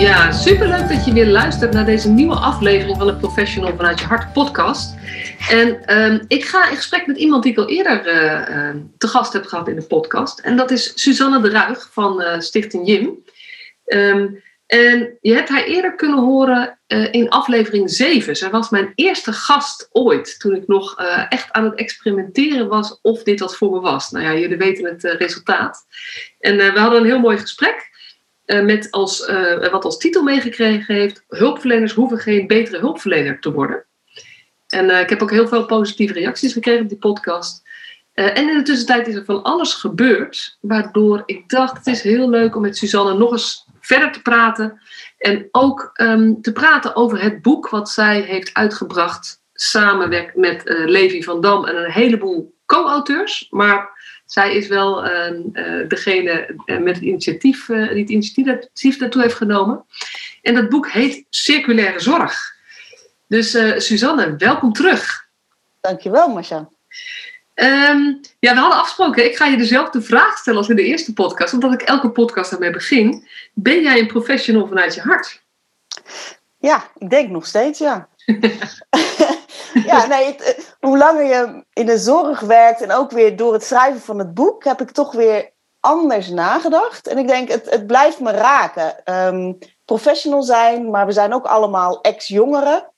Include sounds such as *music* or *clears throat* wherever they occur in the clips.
Ja, superleuk dat je weer luistert naar deze nieuwe aflevering van de Professional vanuit je hart podcast. En ehm, ik ga in gesprek met iemand die ik al eerder uh, te gast heb gehad in de podcast. En dat is Suzanne de Ruig van uh, Stichting Jim. Ehm, en je hebt haar eerder kunnen horen uh, in aflevering 7. Zij was mijn eerste gast ooit, toen ik nog echt aan het experimenteren was of dit wat voor me was. Nou ja, jullie weten het resultaat. En we hadden een heel mooi gesprek. Met als, wat als titel meegekregen heeft: Hulpverleners hoeven geen betere hulpverlener te worden. En uh, ik heb ook heel veel positieve reacties gekregen op die podcast. En in de tussentijd is er van alles gebeurd, waardoor ik dacht: het is heel leuk om met Suzanne nog eens verder te praten. En ook um, te praten over het boek wat zij heeft uitgebracht, samenwerkt met uh, Levi van Dam en een heleboel co-auteurs. Maar zij is wel degene met het initiatief, die het initiatief daartoe heeft genomen. En dat boek heet Circulaire Zorg. Dus Suzanne, welkom terug. Dankjewel, Marcia. Um, ja, we hadden afgesproken, ik ga je dezelfde vraag stellen als in de eerste podcast, omdat ik elke podcast daarmee begin. Ben jij een professional vanuit je hart? Ja, ik denk nog steeds, ja. *laughs* *laughs* ja, nee, eh, hoe langer je in de zorg werkt en ook weer door het schrijven van het boek, heb ik toch weer anders nagedacht. En ik denk, het, het blijft me raken. Um, professional zijn, maar we zijn ook allemaal ex-jongeren.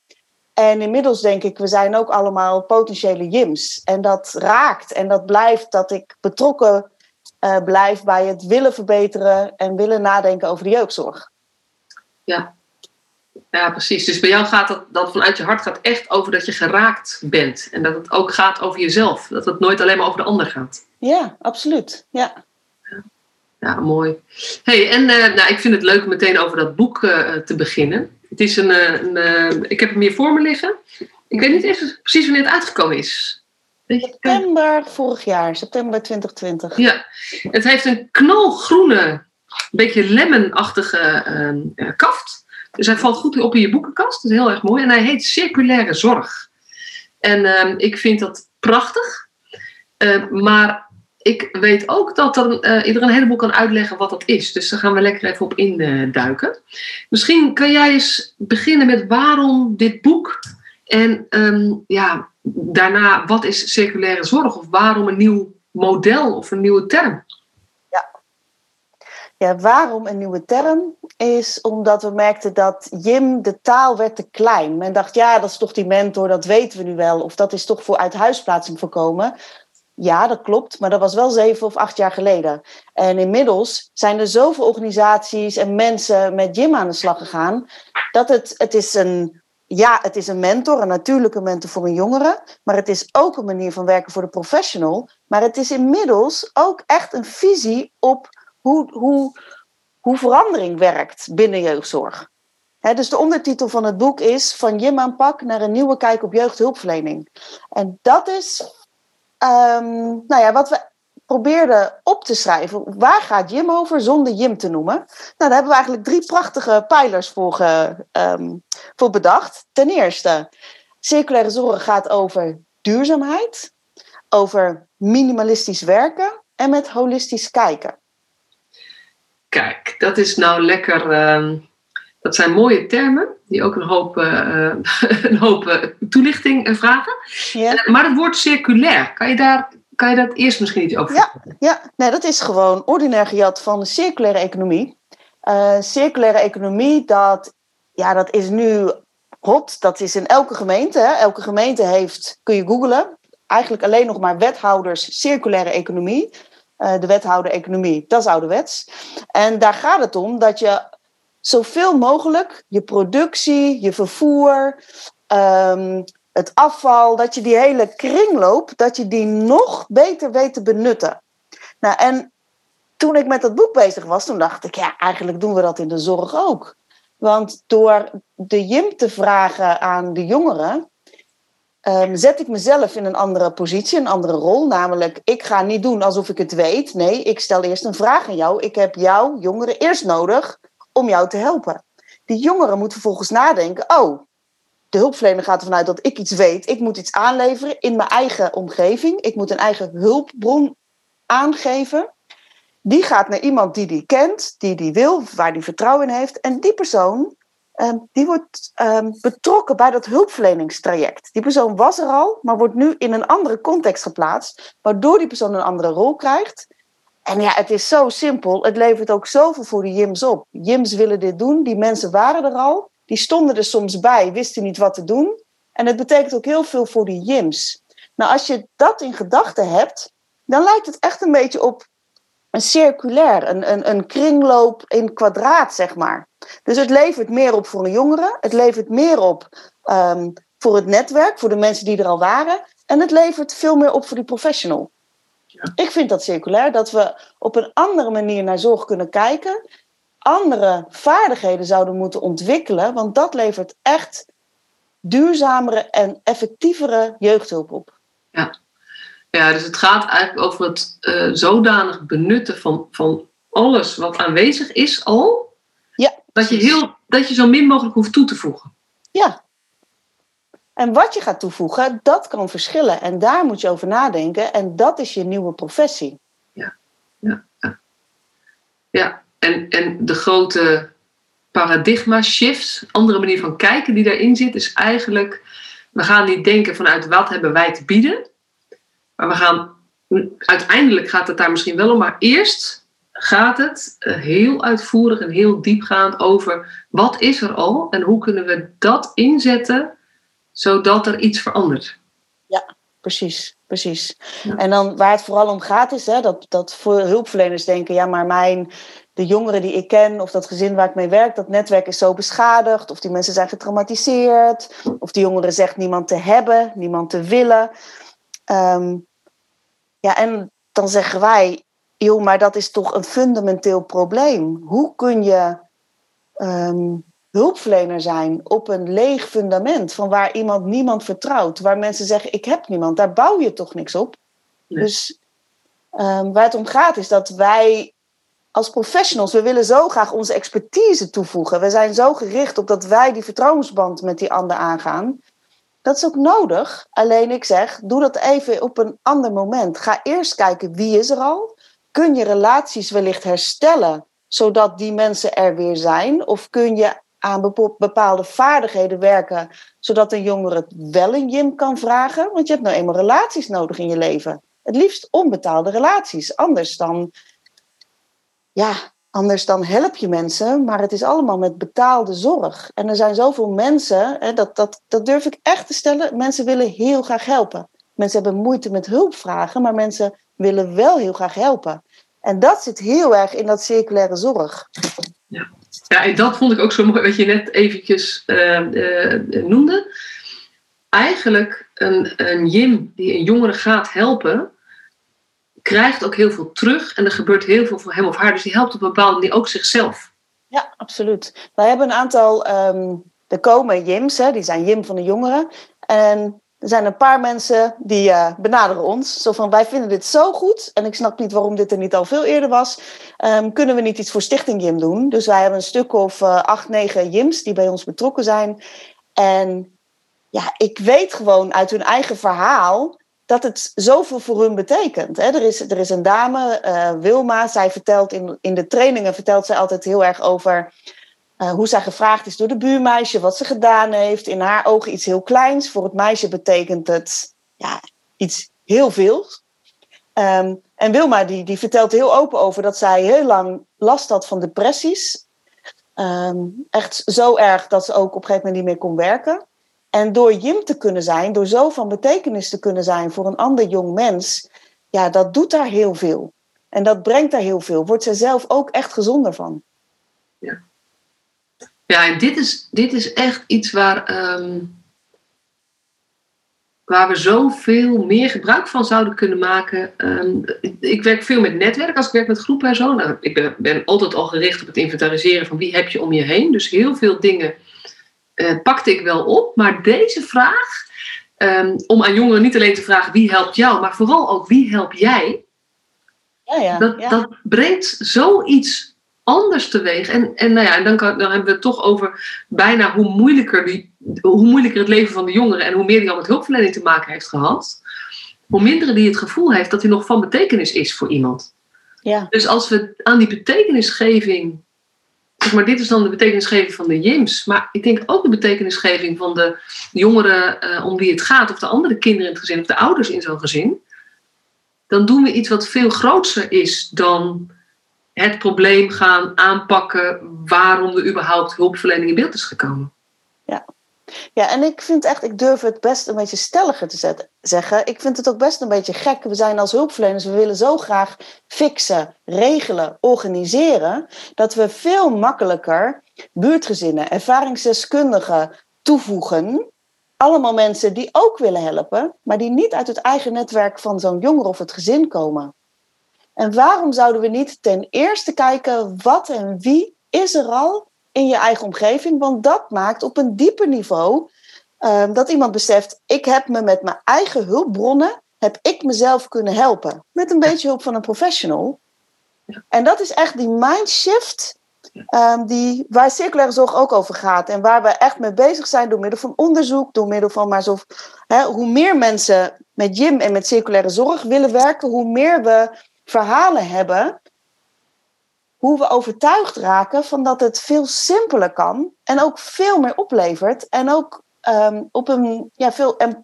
En inmiddels denk ik, we zijn ook allemaal potentiële Jims. En dat raakt en dat blijft dat ik betrokken uh, blijf bij het willen verbeteren en willen nadenken over de jeugdzorg. Ja. Ja, precies. Dus bij jou gaat dat, dat vanuit je hart gaat echt over dat je geraakt bent. En dat het ook gaat over jezelf. Dat het nooit alleen maar over de ander gaat. Ja, absoluut. Ja. Ja, mooi. Hey, en uh, nou, ik vind het leuk om meteen over dat boek uh, te beginnen. Het is een, eh, een, ik heb hem hier voor me liggen. Ik weet niet even precies wanneer het uitgekomen is. September vorig jaar, september 2020. Ja, het heeft een knalgroene, beetje lemonachtige uh, kaft. Dus hij valt goed op in je boekenkast. Dat is heel erg mooi. En hij heet Circulaire Zorg. En uh, ik vind dat prachtig. Uh, maar ik weet ook dat dan, uh, iedereen een heleboel kan uitleggen wat dat is. Dus daar gaan we lekker even op induiken. Misschien kan jij eens beginnen met waarom dit boek. En um, ja, daarna, wat is circulaire zorg? Of waarom een nieuw model of een nieuwe term? Ja, waarom een nieuwe term? Is omdat we merkten dat Jim, de taal werd te klein. Men dacht, ja, dat is toch die mentor, dat weten we nu wel. Of dat is toch voor uithuisplaatsing voorkomen. Ja, dat klopt, maar dat was wel zeven of acht jaar geleden. En inmiddels zijn er zoveel organisaties en mensen met Jim aan de slag gegaan, dat het, het is een, ja, het is een mentor, een natuurlijke mentor voor een jongere, maar het is ook een manier van werken voor de professional. Maar het is inmiddels ook echt een visie op hoe, hoe, hoe verandering werkt binnen jeugdzorg. dus de ondertitel van het boek is Van Jim aanpak naar een nieuwe kijk op jeugdhulpverlening. En dat is Um, nou ja, wat we probeerden op te schrijven, waar gaat Jim over zonder Jim te noemen? Nou, daar hebben we eigenlijk drie prachtige pijlers voor, ge, um, voor bedacht. Ten eerste, circulaire zorg gaat over duurzaamheid, over minimalistisch werken en met holistisch kijken. Kijk, dat is nou lekker. Um, dat zijn mooie termen die ook een hoop, uh, *laughs* een hoop uh, toelichting vragen. Ja. maar het woord circulair, kan je, daar, kan je dat eerst misschien iets over Ja, ja. Nee, dat is gewoon ordinair gejat van de circulaire economie. Circulaire economie, dat, ja, dat is nu hot. Dat is in elke gemeente. Hè. Elke gemeente heeft, kun je googlen, eigenlijk alleen nog maar wethouders circulaire economie. De wethouder economie, dat is ouderwets. En daar gaat het om dat je zoveel mogelijk je productie, je vervoer, um, het afval, dat je die hele kringloop, dat je die nog beter weet te benutten. Nou, en toen ik met dat boek bezig was, toen dacht ik, ja, eigenlijk doen we dat in de zorg ook. Want door de JIM te vragen aan de jongeren, ehm, zet ik mezelf in een andere positie, een andere rol. Namelijk, ik ga niet doen alsof ik het weet. Nee, ik stel eerst een vraag aan jou. Ik heb jou, jongeren, eerst nodig om jou te helpen. Die jongeren moeten vervolgens nadenken: oh, de hulpverlener gaat ervan uit dat ik iets weet. Ik moet iets aanleveren in mijn eigen omgeving. Ik moet een eigen hulpbron aangeven. Die gaat naar iemand die die kent, die die wil, waar die vertrouwen in heeft. En die persoon die wordt ehm, betrokken bij dat hulpverleningstraject. Die persoon was er al, maar wordt nu in een andere context geplaatst, waardoor die persoon een andere rol krijgt. En ja, het is zo simpel. Het levert ook zoveel voor de JIMS op. JIMS willen dit doen. Die mensen waren er al. Die stonden er soms bij, wisten niet wat te doen. En het betekent ook heel veel voor die JIMS. Nou, als je dat in gedachten hebt, dan lijkt het echt een beetje op een circulair, een, een, een kringloop in kwadraat, zeg maar. Dus het levert meer op voor een jongere, het levert meer op ehm, voor het netwerk, voor de mensen die er al waren, en het levert veel meer op voor die professional. Ja. Ik vind dat circulair, dat we op een andere manier naar zorg kunnen kijken, andere vaardigheden zouden moeten ontwikkelen, want dat levert echt duurzamere en effectievere jeugdhulp op. Ja, ja dus het gaat eigenlijk over het uh, zodanig benutten van, van alles wat aanwezig is al, dat je, heel, dat je zo min mogelijk hoeft toe te voegen. Ja. En wat je gaat toevoegen, dat kan verschillen. En daar moet je over nadenken. En dat is je nieuwe professie. Ja, ja, ja. ja. En, en de grote paradigma shift, andere manier van kijken die daarin zit, is eigenlijk, we gaan niet denken vanuit wat hebben wij te bieden. Maar we gaan, uiteindelijk gaat het daar misschien wel om, maar eerst gaat het eh, heel uitvoerig en heel diepgaand over wat is er al en hoe kunnen we dat inzetten zodat er iets verandert. Ja, precies. precies. En dan waar het vooral om gaat is hè, dat, dat voor hulpverleners denken, ja maar mijn, de jongeren die ik ken of dat gezin waar ik mee werk, dat netwerk is zo beschadigd of die mensen zijn getraumatiseerd of die jongeren zegt niemand te hebben, niemand te willen. Ehm, ja, en dan zeggen wij, joh, maar dat is toch een fundamenteel probleem. Hoe kun je ehm, hulpverlener zijn op een leeg fundament van waar iemand niemand vertrouwt, waar mensen zeggen: Ik heb niemand, daar bouw je toch niks op. Dus um, waar het om gaat is dat wij als professionals, we willen zo graag onze expertise toevoegen. We zijn zo gericht op dat wij die vertrouwensband met die ander aangaan. Dat is ook nodig. Alleen ik zeg, doe dat even op een ander moment. Ga eerst kijken wie is er al kun je relaties wellicht herstellen zodat die mensen er weer zijn? Of kun je aan bepaalde vaardigheden werken zodat een jongere het wel een Jim kan vragen? Want je hebt nou eenmaal relaties nodig in je leven. Het liefst onbetaalde relaties. Anders dan, ja, anders dan help je mensen, maar het is allemaal met betaalde zorg. En er zijn zoveel mensen, hè, dat, dat, dat durf ik echt te stellen, mensen willen heel graag helpen. Mensen hebben moeite met hulp vragen, maar mensen willen wel heel graag helpen. En dat zit heel erg in dat circulaire zorg. Ja, ja en dat vond ik ook zo mooi wat je net eventjes uh, uh, noemde. Eigenlijk een, een Jim die een jongere gaat helpen, krijgt ook heel veel terug. En er gebeurt heel veel voor hem of haar. Dus die helpt op een bepaalde manier ook zichzelf. Ja, absoluut. Wij hebben een aantal, um, er komen Jims, hè, die zijn Jim van de jongeren. En er zijn een paar mensen die uh, benaderen ons. Zo van, wij vinden dit zo goed. En ik snap niet waarom dit er niet al veel eerder was. Um, kunnen we niet iets voor Stichting Jim doen? Dus wij hebben een stuk of uh, acht, negen Jims die bij ons betrokken zijn. En ja, ik weet gewoon uit hun eigen verhaal dat het zoveel voor hun betekent. Hè? Er, is, er is een dame, uh, Wilma, zij vertelt in, in de trainingen vertelt zij altijd heel erg over uh, hoe zij gevraagd is door de buurmeisje, wat ze gedaan heeft. In haar ogen iets heel kleins. Voor het meisje betekent het ja, iets heel veel. Um, en Wilma die, die vertelt heel open over dat zij heel lang last had van depressies. Um, echt zo erg dat ze ook op een gegeven moment niet meer kon werken. En door Jim te kunnen zijn, door zo van betekenis te kunnen zijn voor een ander jong mens, ja, dat doet daar heel veel. En dat brengt daar heel veel. Wordt zij zelf ook echt gezonder van. Ja. Ja, en dit is, dit is echt iets waar, um, waar we zoveel meer gebruik van zouden kunnen maken. Um, ik werk veel met netwerk als ik werk met groepen en zo. Ik ben, ben, altijd al gericht op het inventariseren van wie heb je om je heen. Dus heel veel dingen uh, pakte ik wel op. Maar deze vraag ehm, om aan jongeren niet alleen te vragen wie helpt jou, maar vooral ook wie help jij. Ja, ja, dat, ja. dat brengt zoiets anders teweeg. En, en, nou ja, en dan, kan, dan hebben we het toch over bijna hoe moeilijker, die, hoe moeilijker het leven van de jongeren en hoe meer die al met hulpverlening te maken heeft gehad, hoe minder die het gevoel heeft dat hij nog van betekenis is voor iemand. ja. Dus als we aan die betekenisgeving, maar dit is dan de betekenisgeving van de JIMS, maar ik denk ook de betekenisgeving van de jongeren eh, om wie het gaat, of de andere kinderen in het gezin, of de ouders in zo'n gezin, dan doen we iets wat veel groter is dan het probleem gaan aanpakken waarom er überhaupt hulpverlening in beeld is gekomen. Ja, en ik vind echt, ik durf het best een beetje stelliger te zetten, zeggen. Ik vind het ook best een beetje gek. We zijn als hulpverleners, we willen zo graag fixen, regelen, organiseren, dat we veel makkelijker buurtgezinnen, ervaringsdeskundigen toevoegen. Allemaal mensen die ook willen helpen, maar die niet uit het eigen netwerk van zo'n jongere of het gezin komen. En waarom zouden we niet ten eerste kijken wat en wie is er al in je eigen omgeving? Want dat maakt op een dieper niveau ehm, dat iemand beseft: ik heb me met mijn eigen hulpbronnen heb ik mezelf kunnen helpen met een beetje hulp van een professional. En dat is echt die mindshift ehm, die, waar circulaire zorg ook over gaat. En waar we echt mee bezig zijn door middel van onderzoek, door middel van maar zo. Hè, hoe meer mensen met Jim en met circulaire zorg willen werken, hoe meer we verhalen hebben. Hoe we overtuigd raken van dat het veel simpeler kan en ook veel meer oplevert. En ook ehm, op een ja, veel em-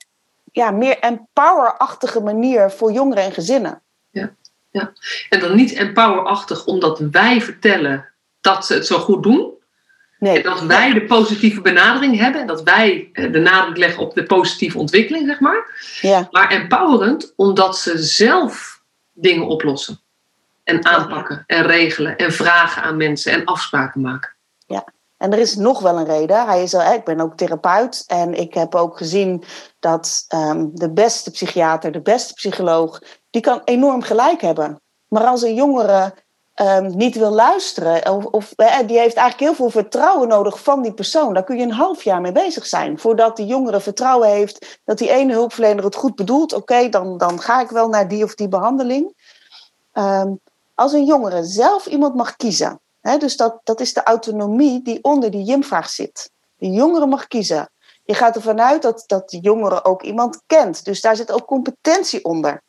ja, meer empower-achtige manier voor jongeren en gezinnen. En dan niet empowerachtig omdat wij vertellen dat ze het zo goed doen. Nee, En dat wij de positieve benadering hebben. En dat wij eh, de nadruk leggen op de positieve ontwikkeling, zeg maar. ja, Maar empowerend omdat ze zelf dingen oplossen. En aanpakken en regelen en vragen aan mensen en afspraken maken. En er is nog wel een reden. Hij is al, ik ben ook therapeut en ik heb ook gezien dat ehm, de beste psychiater, de beste psycholoog, die kan enorm gelijk hebben. Maar als een jongere ehm, niet wil luisteren, of, of die heeft eigenlijk heel veel vertrouwen nodig van die persoon, daar kun je een half jaar mee bezig zijn. Voordat die jongere vertrouwen heeft dat die ene hulpverlener het goed bedoelt, oké, dan, dan ga ik wel naar die of die behandeling. Ehm, als een jongere zelf iemand mag kiezen, Hè, dus dat, dat is de autonomie die onder die JIM-vraag zit. De jongere mag kiezen. Je gaat ervan uit dat, dat de jongere ook iemand kent. Dus daar zit ook competentie onder.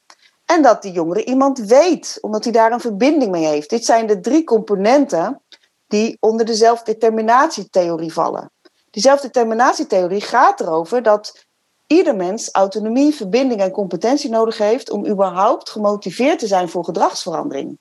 En dat die jongere iemand weet, omdat hij daar een verbinding mee heeft. Dit zijn de drie componenten die onder de zelfdeterminatietheorie vallen. Die zelfdeterminatietheorie gaat erover dat ieder mens autonomie, verbinding en competentie nodig heeft om überhaupt gemotiveerd te zijn voor gedragsverandering.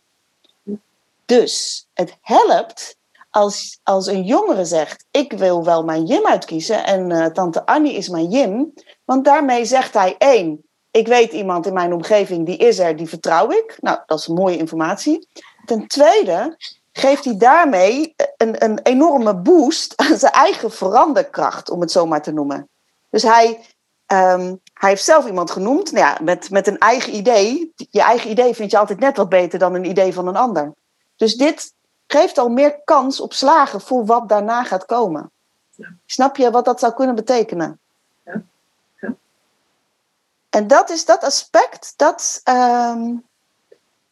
Dus het helpt als, als een jongere zegt: Ik wil wel mijn Jim uitkiezen en eh, tante Annie is mijn Jim. Want daarmee zegt hij: één, ik weet iemand in mijn omgeving die is er, die vertrouw ik. Nou, dat is mooie informatie. Ten tweede geeft hij daarmee een, een enorme boost aan zijn eigen veranderkracht, om het zo maar te noemen. Dus hij, ehm, hij heeft zelf iemand genoemd nou ja, met, met een eigen idee. Je eigen idee vind je altijd net wat beter dan een idee van een ander. Dus dit geeft al meer kans op slagen voor wat daarna gaat komen. Ja. Snap je wat dat zou kunnen betekenen? Ja. Ja. En dat is dat aspect, dat, ehm,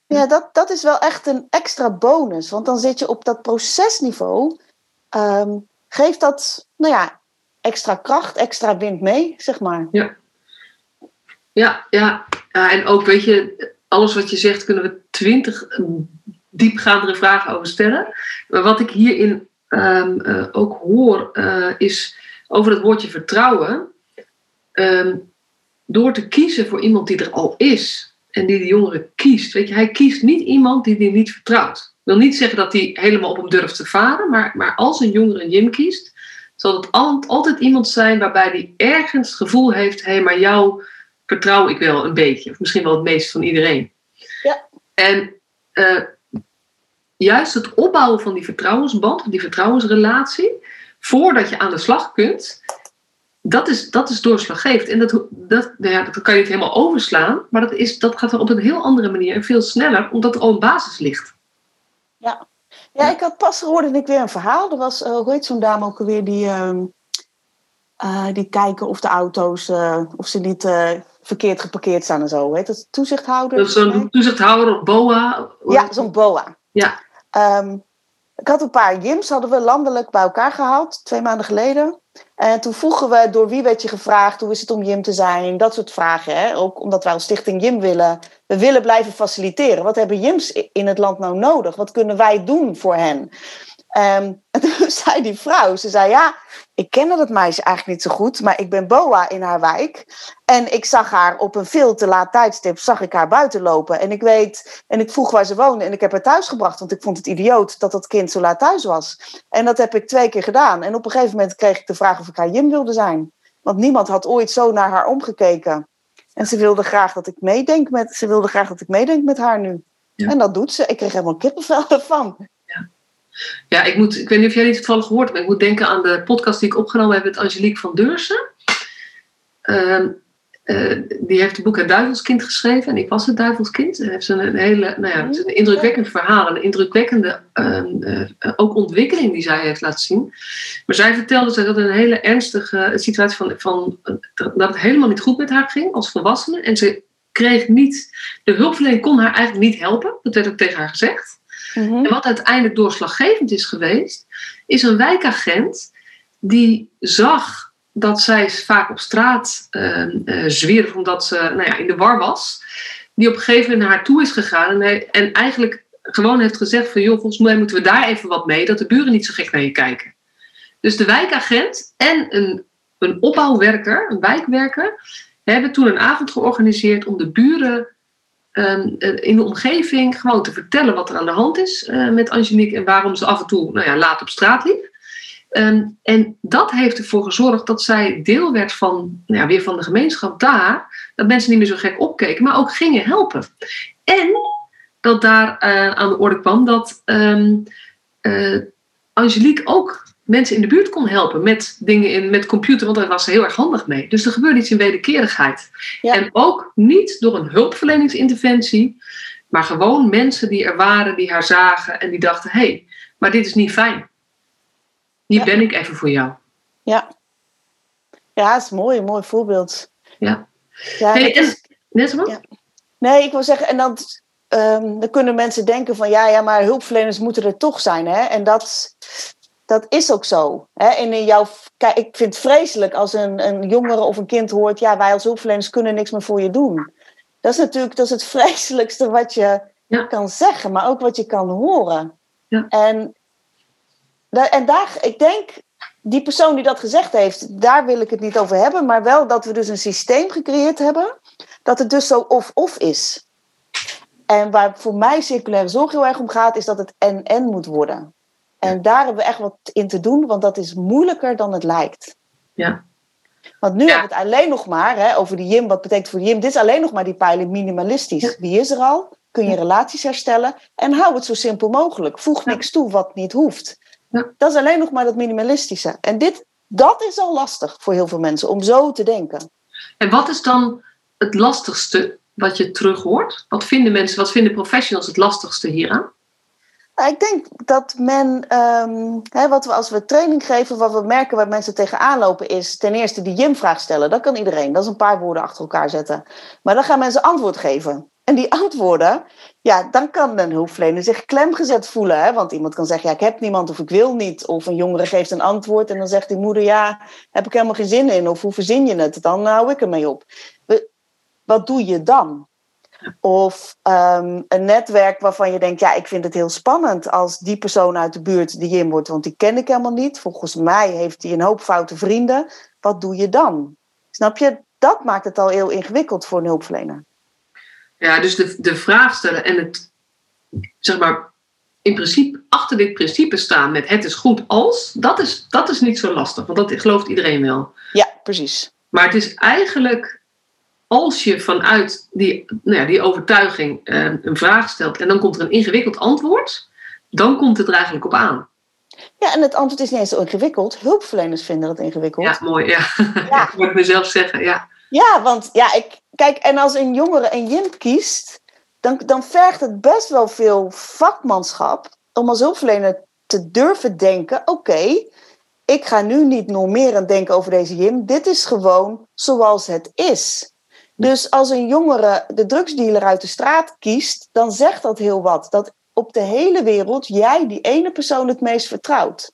ja, dat, dat is wel echt een extra bonus. Want dan zit je op dat procesniveau. ehm, geeft dat, nou ja, extra kracht, extra wind mee, zeg maar. Ja, ja, ja. en ook, weet je, alles wat je zegt kunnen we twintig diepgaandere vragen over stellen. Maar wat ik hierin um, uh, ook hoor, uh, is over het woordje vertrouwen. Um, door te kiezen voor iemand die er al is en die de jongere kiest. Weet je, hij kiest niet iemand die hij niet vertrouwt. Ik wil niet zeggen dat hij helemaal op hem durft te varen, maar, maar als een jongere Jim kiest, zal het altijd iemand zijn waarbij hij ergens het gevoel heeft: hé, hey, maar jou vertrouw ik wel een beetje. Of misschien wel het meest van iedereen. Ja. En uh, juist het opbouwen van die vertrouwensband, die vertrouwensrelatie, voordat je aan de slag kunt, dat is, dat is doorslaggevend. En dat, dat, ja, dat kan je niet helemaal overslaan, maar dat, is, dat gaat op een heel andere manier en veel sneller, omdat er al een basis ligt. Ja, ja ik had pas hoorde ik weer een verhaal. Er was, uh, hoe heet zo'n dame ook alweer, die, uh, eh, die kijken of de auto's, uh, of ze niet verkeerd geparkeerd staan en zo. Heet dat toezichthouder? Dat is zo'n toezichthouder of BOA? Ja, zo'n BOA. Ja. Um, ik had een paar gyms, hadden we landelijk bij elkaar gehaald, twee maanden geleden. En toen vroegen we door wie werd je gevraagd, hoe is het om Jim te zijn, dat soort vragen. Hè? Ook omdat wij als stichting Jim willen, we willen blijven faciliteren. Wat hebben Jims in het land nou nodig? Wat kunnen wij doen voor hen? Um, *laughs* en toen zei die vrouw, ze zei ja, ik kende dat meisje eigenlijk niet zo goed, maar ik ben BOA in haar wijk. En ik zag haar op een veel te laat tijdstip, zag ik haar buiten lopen. En ik weet, en ik vroeg waar ze woonde en ik heb haar thuis gebracht, want ik vond het idioot dat dat kind zo laat thuis was. En dat heb ik twee keer gedaan. En op een gegeven moment kreeg ik de vraag of ik haar Jim wilde zijn. Want niemand had ooit zo naar haar omgekeken. En ze wilde graag dat ik meedenk met, ze wilde graag dat ik meedenk met haar nu. Ja. En dat doet ze. Ik kreeg helemaal kippenvel *laughs* ervan. Ja, ik, moet, ik weet niet of jij dit toevallig gehoord hebt, maar ik moet denken aan de podcast die ik opgenomen heb met Angelique van Deursen. Uh, uh, die heeft het boek Het Duivelskind geschreven en ik was het Duivelskind. Ze heeft een, hele, nou ja, het is een indrukwekkend verhaal, een indrukwekkende uh, ook ontwikkeling die zij heeft laten zien. Maar zij vertelde dat het een hele ernstige situatie van, van dat het helemaal niet goed met haar ging als volwassene. En ze kreeg niet, de hulpverlening kon haar eigenlijk niet helpen. Dat werd ook tegen haar gezegd. Mhm. En wat uiteindelijk doorslaggevend is geweest, is een wijkagent die zag dat zij vaak op straat uh, zwierf omdat ze nou ja, in de war was. Die op een gegeven moment naar haar toe is gegaan en, en eigenlijk gewoon heeft gezegd van joh, volgens mij moeten we daar even wat mee, dat de buren niet zo gek naar je kijken. Dus de wijkagent en een, een opbouwwerker, een wijkwerker, hebben toen een avond georganiseerd om de buren Ehm, eh, in de omgeving gewoon te vertellen wat er aan de hand is uh, met Angelique en waarom ze af en toe nou ja, laat op straat liep. Um, en dat heeft ervoor gezorgd dat zij deel werd van, nou ja, weer van de gemeenschap daar. Dat mensen niet meer zo gek opkeken, maar ook gingen helpen. En dat daar uh, aan de orde kwam dat um, Angelique ook mensen in de buurt kon helpen met dingen in, met computer, want daar was ze heel erg handig mee. Dus er gebeurde iets in wederkerigheid. En ook niet door een hulpverleningsinterventie, maar gewoon mensen die er waren, die haar zagen en die dachten: hé, hey, maar dit is niet fijn. Hier ben ik even voor jou. Ja. Ja, dat is mooi, een mooi voorbeeld. Ja. ja hey, en, net zo? Ja. Nee, ik wil zeggen, en dan, um, dan kunnen mensen denken van ja, ja, maar hulpverleners moeten er toch zijn. Hè? En dat, dat is ook zo. Hè? En in jouw, kijk, ik vind het vreselijk als een, een jongere of een kind hoort: ja, wij als hulpverleners kunnen niks meer voor je doen. Dat is natuurlijk dat is het *laughs* vreselijkste wat je kan zeggen, maar ook wat je kan horen. Ja. En, en daar, ik denk, die persoon die dat gezegd heeft, daar wil ik het niet over hebben, maar wel dat we dus een systeem gecreëerd hebben dat het dus zo of-of is. En waar voor mij circulaire zorg heel erg om gaat, is dat het en-en moet worden. En daar hebben we echt wat in te doen, want dat is moeilijker dan het lijkt. Ja. Want nu hebben we het alleen nog maar hè, over die Jim. Wat betekent voor Jim? Dit is alleen nog maar die pijlen minimalistisch. Wie is er al? Kun je relaties herstellen? En hou het zo simpel mogelijk. Voeg niks toe wat niet hoeft. Dat is alleen nog maar dat minimalistische. En dit, dat is al lastig voor heel veel mensen om zo te denken. En wat is dan het lastigste wat je terug hoort? Wat vinden mensen, wat vinden professionals het lastigste hieraan? Nou, ik denk dat men, um, hè, wat we als we training geven, wat we merken waar mensen tegenaan lopen, is ten eerste die Jim-vraag stellen. Dat kan iedereen. Dat is een paar woorden achter elkaar zetten. Maar dan gaan mensen antwoord geven. En die antwoorden, ja, dan kan een hulpverlener zich klemgezet voelen. Hè? Want iemand kan zeggen, ja, ik heb niemand of ik wil niet. Of een jongere geeft een antwoord en dan zegt die moeder, ja, heb ik helemaal geen zin in. Of hoe verzin je het? Dan hou ik ermee op. Wat doe je dan? Of um, een netwerk waarvan je denkt, ja, ik vind het heel spannend als die persoon uit de buurt die in wordt, want die ken ik helemaal niet. Volgens mij heeft hij een hoop foute vrienden. Wat doe je dan? Snap je? Dat maakt het al heel ingewikkeld voor een hulpverlener. Ja, dus de, de vraag stellen en het, zeg maar, in principe achter dit principe staan met het is goed als, dat is, dat is niet zo lastig, want dat gelooft iedereen wel. Ja, precies. Maar het is eigenlijk als je vanuit die, nou ja, die overtuiging eh, een vraag stelt en dan komt er een ingewikkeld antwoord, dan komt het er eigenlijk op aan. Ja, en het antwoord is niet eens zo ingewikkeld. Hulpverleners vinden het ingewikkeld. Ja, mooi. Ja, ja. *laughs* dat moet ik mezelf zeggen. Ja, ja want ja, ik, kijk, en als een jongere een JIM kiest, dan, dan vergt het best wel veel vakmanschap om als hulpverlener te durven denken: oké, ik ga nu niet normerend denken over deze Jim. Dit is gewoon zoals het is. Dus als een jongere de drugsdealer uit de straat kiest, dan zegt dat heel wat. Dat op de hele wereld jij die ene persoon het meest vertrouwt.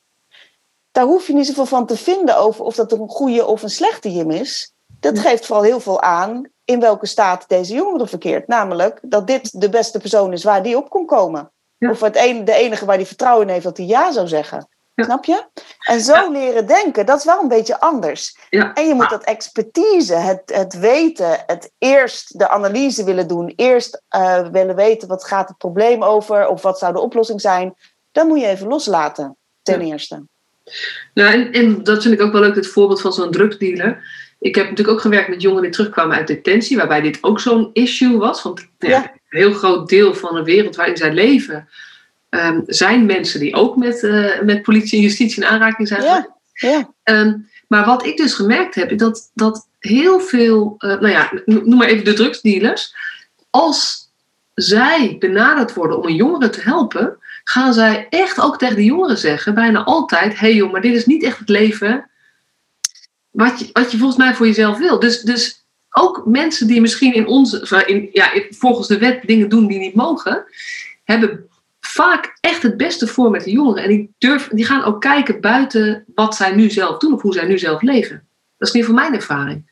Daar hoef je niet zoveel van te vinden over of dat een goede of een slechte Jim is. Dat geeft vooral heel veel aan in welke staat deze jongere verkeert. Namelijk dat dit de beste persoon is waar die op kon komen. Of het een, de enige waar die vertrouwen in heeft dat hij ja zou zeggen. Snap je? En zo leren denken, dat is wel een beetje anders. En je moet dat expertise, het, het weten, het eerst de analyse willen doen, eerst uh, willen weten wat gaat het probleem over of wat zou de oplossing zijn. Dan moet je even loslaten, ten eerste. Nou, en, en, dat vind ik ook wel leuk, het voorbeeld van zo'n drugsdealer. Ik heb natuurlijk ook gewerkt met jongeren die terugkwamen uit detentie, waarbij dit ook zo'n issue was. Want ja, een heel groot deel van de wereld waarin zij leven, Ehm, zijn mensen die ook met, uh, met politie en justitie in aanraking zijn. Ja, ja. Ehm, maar wat ik dus gemerkt heb, is dat, dat heel veel, uh, nou ja, noem maar even de drugsdealers, als zij benaderd worden om een jongere te helpen, gaan zij echt ook tegen de jongeren zeggen, bijna altijd: hé hey joh, maar dit is niet echt het leven wat je, wat je volgens mij voor jezelf wil. Dus, dus ook mensen die misschien in onze, in, ja, volgens de wet dingen doen die niet mogen, hebben vaak echt het beste voor met de jongeren. En die, durven, die gaan ook kijken buiten wat zij nu zelf doen of hoe zij nu zelf leven. Dat is niet voor mijn ervaring.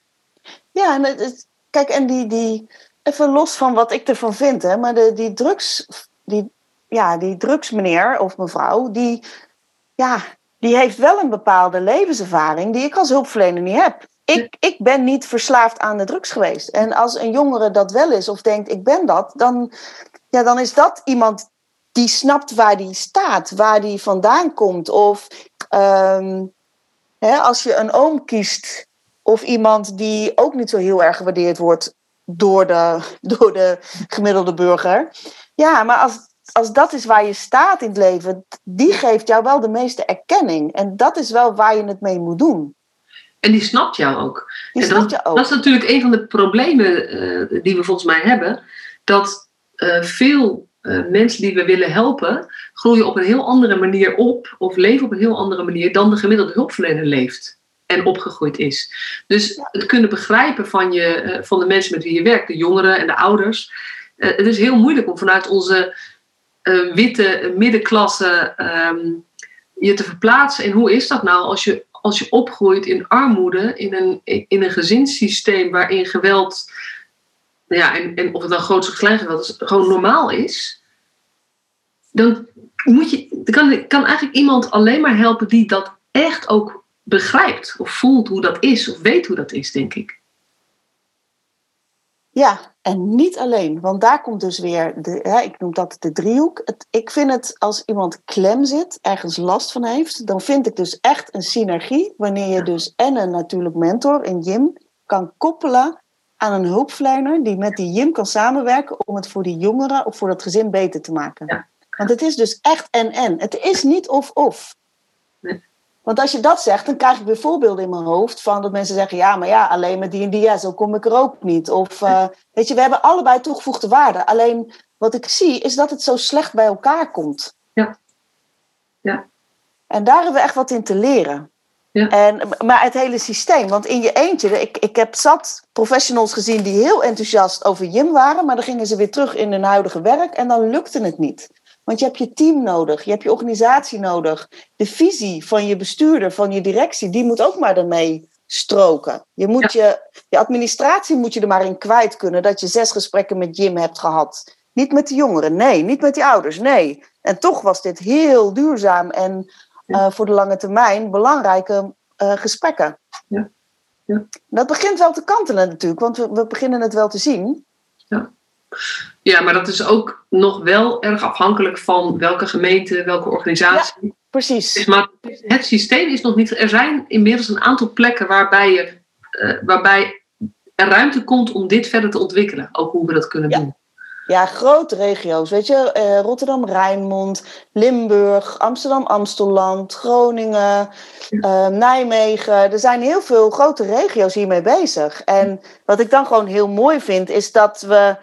Ja, en het, kijk, en die, die, even los van wat ik ervan vind, hè, maar de, die drugs, die, ja, die drugsmeneer of mevrouw, die, ja, die heeft wel een bepaalde levenservaring die ik als hulpverlener niet heb. Ik, ik ben niet verslaafd aan de drugs geweest. En als een jongere dat wel is of denkt ik ben dat, dan, ja, dan is dat iemand die snapt waar die staat, waar die vandaan komt. Of ehm, hè, als je een oom kiest of iemand die ook niet zo heel erg gewaardeerd wordt door de, *laughs* door de gemiddelde burger. Ja, maar als, als dat is waar je staat in het leven, die geeft jou wel de meeste erkenning. En dat is wel waar je het mee moet doen. En die snapt jou ook. Die snapt je ook. Dat is natuurlijk een van de problemen uh, die we volgens mij hebben. Dat uh, veel uh, mensen die we willen helpen, groeien op een heel andere manier op of leven op een heel andere manier dan de gemiddelde hulpverlener leeft en opgegroeid is. Dus het kunnen begrijpen van, je, uh, van de mensen met wie je werkt, de jongeren en de ouders. Uh, het is heel moeilijk om vanuit onze witte middenklasse um, je te verplaatsen. En hoe is dat nou als je, als je opgroeit in armoede, in een, in een gezinssysteem waarin geweld ja, en, en of het dan groot of klein geweld is, gewoon normaal is, dan moet je, kan, kan eigenlijk iemand alleen maar helpen die dat echt ook begrijpt of voelt hoe dat is of weet hoe dat is, denk ik. Ja, en niet alleen, want daar komt dus weer, de, ja, ik noem dat de driehoek. Het, ik vind het als iemand klem zit, ergens last van heeft, dan vind ik dus echt een synergie wanneer je dus en een natuurlijk mentor, een Jim, kan koppelen aan een hulpverlener die met die Jim kan samenwerken om het voor die jongeren of voor dat gezin beter te maken. Ja. Want het is dus echt en-en. Het is niet of-of. Nee. Want als je dat zegt, dan krijg ik weer voorbeelden in mijn hoofd van dat mensen zeggen: ja, maar ja, alleen met die en die, ja, zo kom ik er ook niet. Of uh, weet je, we hebben allebei toegevoegde waarde. Alleen wat ik zie is dat het zo slecht bij elkaar komt. Ja. ja. En daar hebben we echt wat in te leren. Ja. En, maar het hele systeem, want in je eentje, ik, ik heb zat professionals gezien die heel enthousiast over Jim waren, maar dan gingen ze weer terug in hun huidige werk en dan lukte het niet. Want je hebt je team nodig, je hebt je organisatie nodig. De visie van je bestuurder, van je directie, die moet ook maar ermee stroken. Je, moet je, je administratie moet je er maar in kwijt kunnen dat je zes gesprekken met Jim hebt gehad. Niet met de jongeren, nee. Niet met die ouders, nee. En toch was dit heel duurzaam en uh, voor de lange termijn belangrijke uh, gesprekken. Ja. Ja. Dat begint wel te kantelen natuurlijk, want we, we beginnen het wel te zien. Ja. ja, maar dat is ook nog wel erg afhankelijk van welke gemeente, welke organisatie. Ja, precies. Maar het systeem is nog niet. Er zijn inmiddels een aantal plekken waarbij, je, uh, waarbij er ruimte komt om dit verder te ontwikkelen. Ook hoe we dat kunnen ja. doen. Ja, grote regio's. Weet je, uh, Rotterdam, Rijnmond, Limburg, Amsterdam, Amstelland, Groningen, uh, Nijmegen. Er zijn heel veel grote regio's hiermee bezig. En wat ik dan gewoon heel mooi vind, is dat we.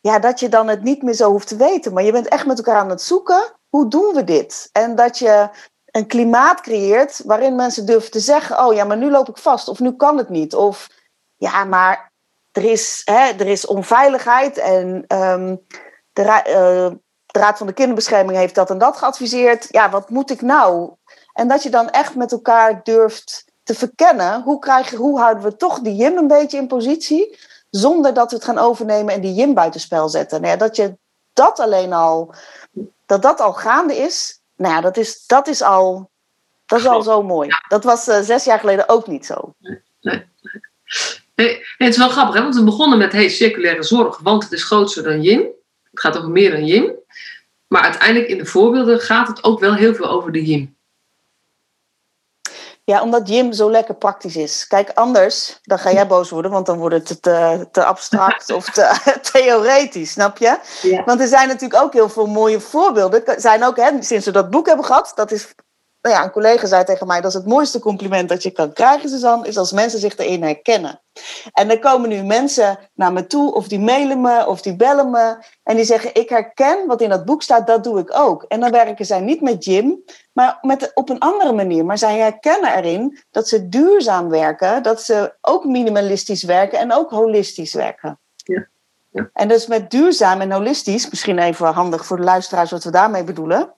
Ja, dat je dan het niet meer zo hoeft te weten. Maar je bent echt met elkaar aan het zoeken. Hoe doen we dit? En dat je een klimaat creëert waarin mensen durven te zeggen: Oh ja, maar nu loop ik vast, of nu kan het niet. Of ja, maar er is, hè, er is onveiligheid en ehm, de, uh, de Raad van de Kinderbescherming heeft dat en dat geadviseerd. Ja, wat moet ik nou? En dat je dan echt met elkaar durft te verkennen. Hoe, krijgen, hoe houden we toch die Jim een beetje in positie? Zonder dat we het gaan overnemen en die Jim buitenspel zetten. Nou ja, dat je dat alleen al, dat dat al gaande is. Nou ja, dat is, dat is al, dat is al zo mooi. Dat was uh, zes jaar geleden ook niet zo. Nee, nee. Hey, het is wel grappig, hè? want we begonnen met hey, circulaire zorg, want het is groter dan Jim. Het gaat over meer dan Jim. Maar uiteindelijk in de voorbeelden gaat het ook wel heel veel over de Jim. Ja, omdat Jim zo lekker praktisch is. Kijk, anders dan ga jij boos worden, want dan wordt het te, te abstract of te *laughs* theoretisch, snap je? Want er zijn natuurlijk ook heel veel mooie voorbeelden. Er zijn ook, hè, sinds we dat boek hebben gehad, dat is nou ja, een collega zei tegen mij: dat is het mooiste compliment dat je kan krijgen, Suzanne, is als mensen zich erin herkennen. En er komen nu mensen naar me toe, of die mailen me, of die bellen me. En die zeggen: Ik herken wat in dat boek staat, dat doe ik ook. En dan werken zij niet met Jim, maar met, op een andere manier. Maar zij herkennen erin dat ze duurzaam werken, dat ze ook minimalistisch werken en ook holistisch werken. Ja. Ja. En dus met duurzaam en holistisch, misschien even handig voor de luisteraars wat we daarmee bedoelen.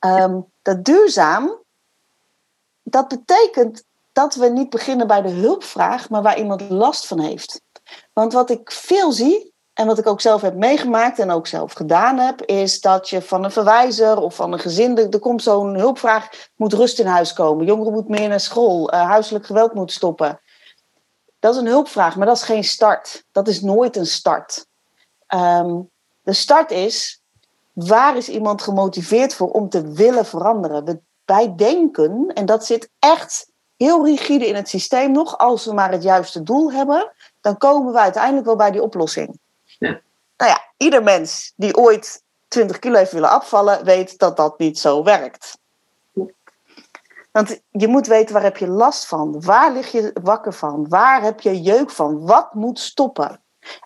Um, dat duurzaam, dat betekent dat we niet beginnen bij de hulpvraag, maar waar iemand last van heeft. Want wat ik veel zie, en wat ik ook zelf heb meegemaakt en ook zelf gedaan heb, is dat je van een verwijzer of van een gezin, er komt zo'n hulpvraag, moet rust in huis komen, jongeren moeten meer naar school, uh, huiselijk geweld moet stoppen. Dat is een hulpvraag, maar dat is geen start. Dat is nooit een start. Um, de start is, waar is iemand gemotiveerd voor om te willen veranderen? We, wij denken, en dat zit echt heel rigide in het systeem nog, als we maar het juiste doel hebben, dan komen we uiteindelijk wel bij die oplossing. Ja. Nou ja, ieder mens die ooit 20 kilo heeft willen afvallen, weet dat dat niet zo werkt. Want je moet weten waar heb je last van? Waar lig je wakker van? Waar heb je jeuk van? Wat moet stoppen?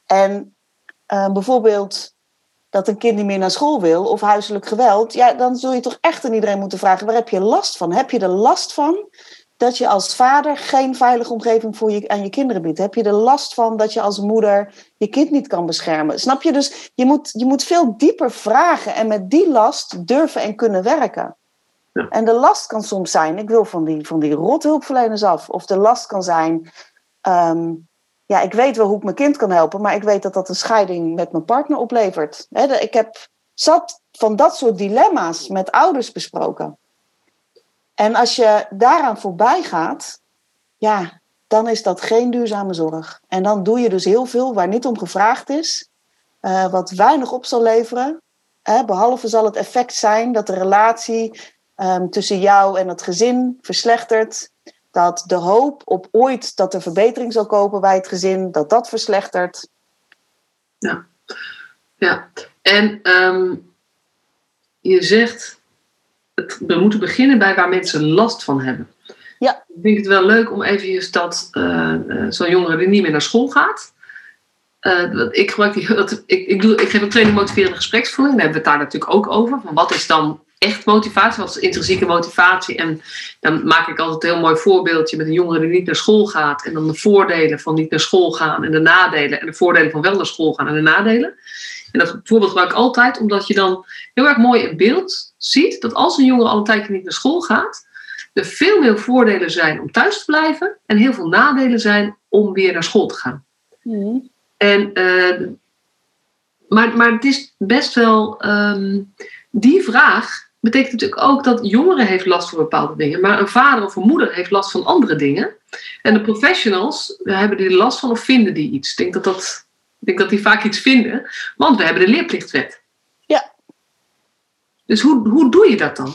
En uh, bijvoorbeeld dat een kind niet meer naar school wil of huiselijk geweld, ja, dan zul je toch echt aan iedereen moeten vragen: waar heb je last van? Heb je er last van dat je als vader geen veilige omgeving voor je, aan je kinderen biedt? Heb je er last van dat je als moeder je kind niet kan beschermen? Snap je? Dus je moet, je moet veel dieper vragen en met die last durven en kunnen werken. Ja. En de last kan soms zijn: ik wil van die, van die rothulpverleners af. Of de last kan zijn. Ehm, ja, ik weet wel hoe ik mijn kind kan helpen, maar ik weet dat dat een scheiding met mijn partner oplevert. ik heb zat van dat soort dilemma's met ouders besproken. En als je daaraan voorbij gaat, ja, dan is dat geen duurzame zorg. En dan doe je dus heel veel waar niet om gevraagd is, uh, wat weinig op zal leveren. behalve zal het effect zijn dat de relatie um, tussen jou en het gezin verslechtert dat de hoop op ooit dat er verbetering zal komen bij het gezin, dat dat verslechtert. Ja, ja. en um, je zegt, het, we moeten beginnen bij waar mensen last van hebben. Ja. Ik vind het wel leuk om even dat uh, zo'n jongere die niet meer naar school gaat. Uh, ik, gebruik die, dat, ik, ik, doe, ik geef een training motiverende gespreksvoering. Daar hebben we het daar natuurlijk ook over. Van wat is dan echt motivatie, wat is intrinsieke motivatie. En dan maak ik altijd een heel mooi voorbeeldje met een jongere die niet naar school gaat. En dan de voordelen van niet naar school gaan en de nadelen. En de voordelen van wel naar school gaan en de nadelen. En dat voorbeeld gebruik ik altijd omdat je dan heel erg mooi in beeld ziet dat als een jongere al een tijdje niet naar school gaat, er veel meer voordelen zijn om thuis te blijven en heel veel nadelen zijn om weer naar school te gaan. Mm. En, uh, maar, maar het is best wel um, die vraag betekent natuurlijk ook dat jongeren heeft last van bepaalde dingen, maar een vader of een moeder heeft last van andere dingen. En de professionals hebben die last van of vinden die iets. Ik denk dat, dat, ik denk dat die vaak iets vinden, want we hebben de leerplichtwet. Ja. Dus hoe, hoe doe je dat dan?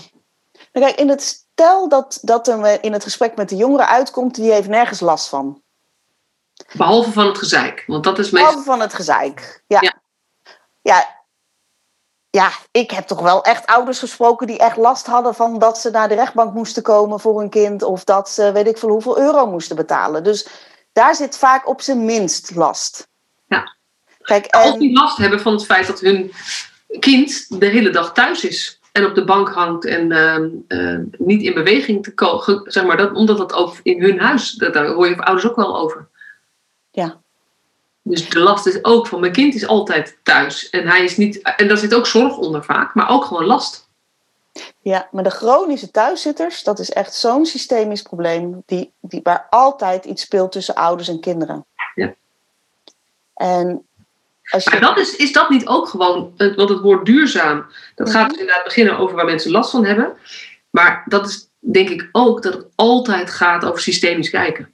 Nou, kijk, in het stel dat, dat er in het gesprek met de jongeren uitkomt, die heeft nergens last van. Behalve van het gezeik, want dat is meestal... Behalve van het gezeik, ja. ja. ja ja, ik heb toch wel echt ouders gesproken die echt last hadden van dat ze naar de rechtbank moesten komen voor hun kind. Of dat ze weet ik veel hoeveel euro moesten betalen. Dus daar zit vaak op zijn minst last. Ja. Kijk, en... Als die last hebben van het feit dat hun kind de hele dag thuis is. en op de bank hangt en ehm, eh, niet in beweging te komen. Zeg maar, dat, omdat dat ook in hun huis, dat, daar hoor je ouders ook wel over. Ja. Dus de last is ook van mijn kind is altijd thuis. En hij is niet. En daar zit ook zorg onder vaak, maar ook gewoon last. Ja, maar de chronische thuiszitters, dat is echt zo'n systemisch probleem, die, die, waar altijd iets speelt tussen ouders en kinderen. Ja. En als je... Maar dat is, is dat niet ook gewoon, want het woord duurzaam, dat gaat dus inderdaad beginnen over waar mensen last van hebben. Maar dat is denk ik ook dat het altijd gaat over systemisch kijken.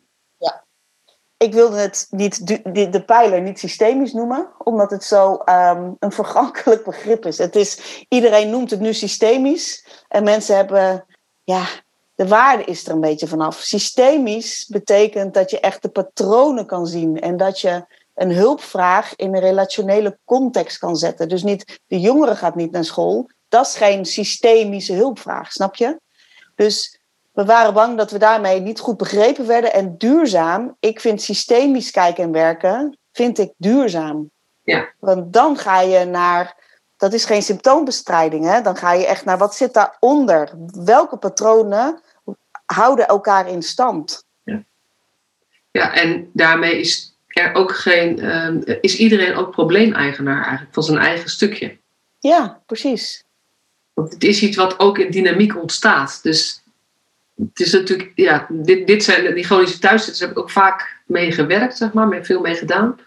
Ik wilde het niet, de, de pijler niet systemisch noemen, omdat het zo ehm, een vergankelijk begrip is. Het is. Iedereen noemt het nu systemisch en mensen hebben, ja, de waarde is er een beetje vanaf. Systemisch betekent dat je echt de patronen kan zien en dat je een hulpvraag in een relationele context kan zetten. Dus niet de jongere gaat niet naar school, dat is geen systemische hulpvraag, snap je? Dus we waren bang dat we daarmee niet goed begrepen werden. En duurzaam, ik vind systemisch kijken en werken, vind ik duurzaam. Ja. Want dan ga je naar, dat is geen symptoombestrijding, hè? dan ga je echt naar wat zit daaronder? Welke patronen houden elkaar in stand? Ja, en daarmee is er ook geen, ehm, is iedereen ook probleemeigenaar eigenlijk van zijn eigen stukje. Ja, precies. Want het is iets wat ook in dynamiek ontstaat. Dus het is natuurlijk, ja, dit, dit zijn die chronische thuiszitters heb ik ook vaak mee gewerkt, zeg maar, veel mee gedaan.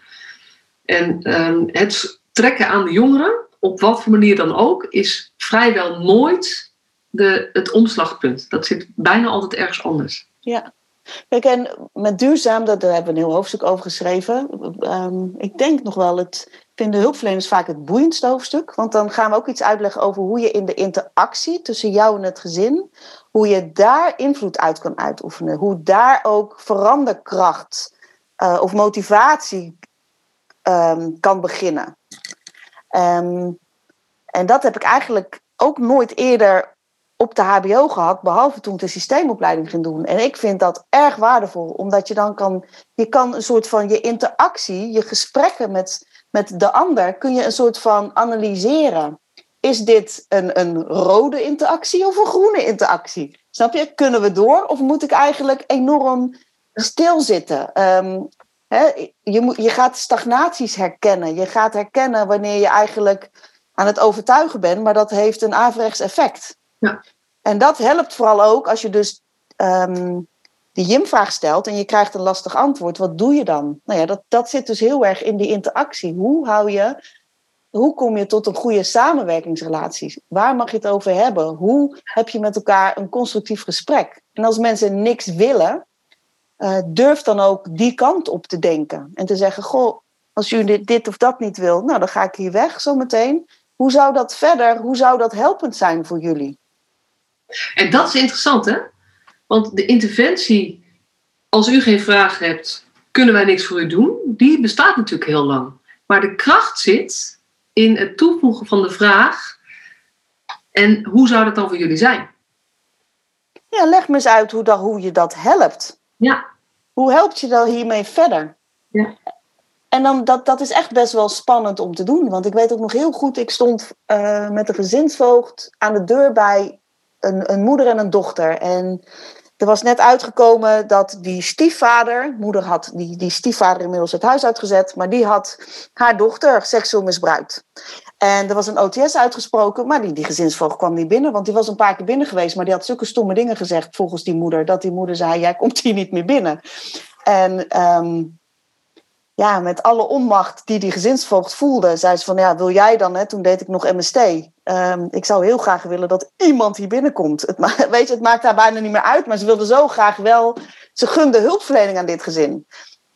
En ehm, het trekken aan de jongeren, op wat voor manier dan ook, is vrijwel nooit de, het omslagpunt. Dat zit bijna altijd ergens anders. Ja. Kijk, en met duurzaam, dat, daar hebben we een heel hoofdstuk over geschreven. Ehm, ik denk nog wel, het ik vind de hulpverleners vaak het boeiendste hoofdstuk. Want dan gaan we ook iets uitleggen over hoe je in de interactie tussen jou en het gezin, hoe je daar invloed uit kan uitoefenen. Hoe daar ook veranderkracht eh, of motivatie ehm, kan beginnen. Ehm, en dat heb ik eigenlijk ook nooit eerder op de HBO gehad, behalve toen ik de systeemopleiding ging doen. En ik vind dat erg waardevol, omdat je dan kan, je kan een soort van je interactie, je gesprekken met, met de ander, kun je een soort van analyseren. Is dit een, een rode interactie of een groene interactie? Snap je? Kunnen we door of moet ik eigenlijk enorm stilzitten? Ehm, hè, je, moet, je gaat stagnaties herkennen. Je gaat herkennen wanneer je eigenlijk aan het overtuigen bent, maar dat heeft een averechts effect. Ja. En dat helpt vooral ook als je dus ehm, die Jim-vraag stelt en je krijgt een lastig antwoord. Wat doe je dan? Nou ja, dat, dat zit dus heel erg in die interactie. Hoe hou je, hoe kom je tot een goede samenwerkingsrelatie? Waar mag je het over hebben? Hoe heb je met elkaar een constructief gesprek? En als mensen niks willen, uh, durf dan ook die kant op te denken. En te zeggen, goh, als dit, dit of dat niet wil, nou dan ga ik hier weg zometeen. Hoe zou dat verder, hoe zou dat helpend zijn voor jullie? En dat is interessant, hè? Want de interventie, als u geen vraag hebt, kunnen wij niks voor u doen, die bestaat natuurlijk heel lang. Maar de kracht zit in het toevoegen van de vraag: en hoe zou dat dan voor jullie zijn? Ja, leg me eens uit hoe, dat, hoe je dat helpt. Ja. Hoe helpt je dan hiermee verder? Ja. En dan, dat, dat is echt best wel spannend om te doen. Want ik weet ook nog heel goed, ik stond uh, met een gezinsvoogd aan de deur bij een, een moeder en een dochter. En er was net uitgekomen dat die stiefvader, moeder had die, die stiefvader inmiddels het huis uitgezet, maar die had haar dochter seksueel misbruikt. En er was een OTS uitgesproken, maar die, die gezinsvoogd kwam niet binnen, want die was een paar keer binnen geweest, maar die had zulke stomme dingen gezegd volgens die moeder, dat die moeder zei, jij komt hier niet meer binnen. En um, ja, met alle onmacht die die gezinsvoogd voelde, zei ze van, ja, wil jij dan, hè? toen deed ik nog MST. Um, ik zou heel graag willen dat iemand hier binnenkomt. Het, *laughs* weet je, het maakt haar bijna niet meer uit, maar ze wilde zo graag wel, ze gunde hulpverlening aan dit gezin.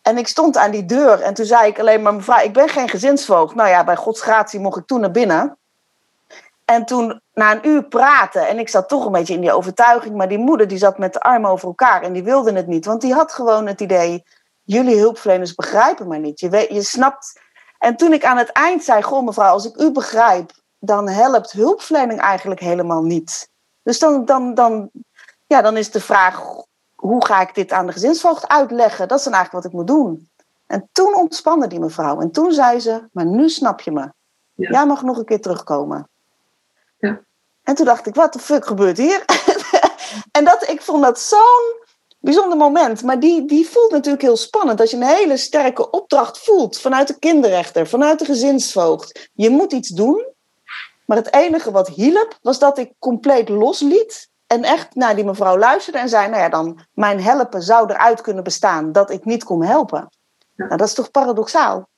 En ik stond aan die deur en toen zei ik alleen maar, mevrouw, ik ben geen gezinsvoogd. Nou ja, bij Gods gratie mocht ik toen naar binnen. En toen, na een uur praten, en ik zat toch een beetje in die overtuiging, maar die moeder die zat met de armen over elkaar en die wilde het niet. Want die had gewoon het idee, jullie hulpverleners begrijpen mij niet. Je, weet, je snapt. En toen ik aan het eind zei, goh mevrouw, als ik u begrijp, dan helpt hulpverlening eigenlijk helemaal niet. Dus dan, dan, dan, ja, dan is de vraag, hoe ga ik dit aan de gezinsvoogd uitleggen? Dat is dan eigenlijk wat ik moet doen. En toen ontspande die mevrouw. En toen zei ze, maar nu snap je me. Ja. Jij mag nog een keer terugkomen. Ja. En toen dacht ik, wat de fuck gebeurt hier? *laughs* en dat, ik vond dat zo'n bijzonder moment. Maar die, die voelt natuurlijk heel spannend. Als je een hele sterke opdracht voelt vanuit de kinderrechter, vanuit de gezinsvoogd. Je moet iets doen. Maar het enige wat hielp, was dat ik compleet losliet. En echt naar die mevrouw luisterde en zei: Nou ja, dan mijn helpen zou eruit kunnen bestaan dat ik niet kon helpen. Nou, dat is toch paradoxaal?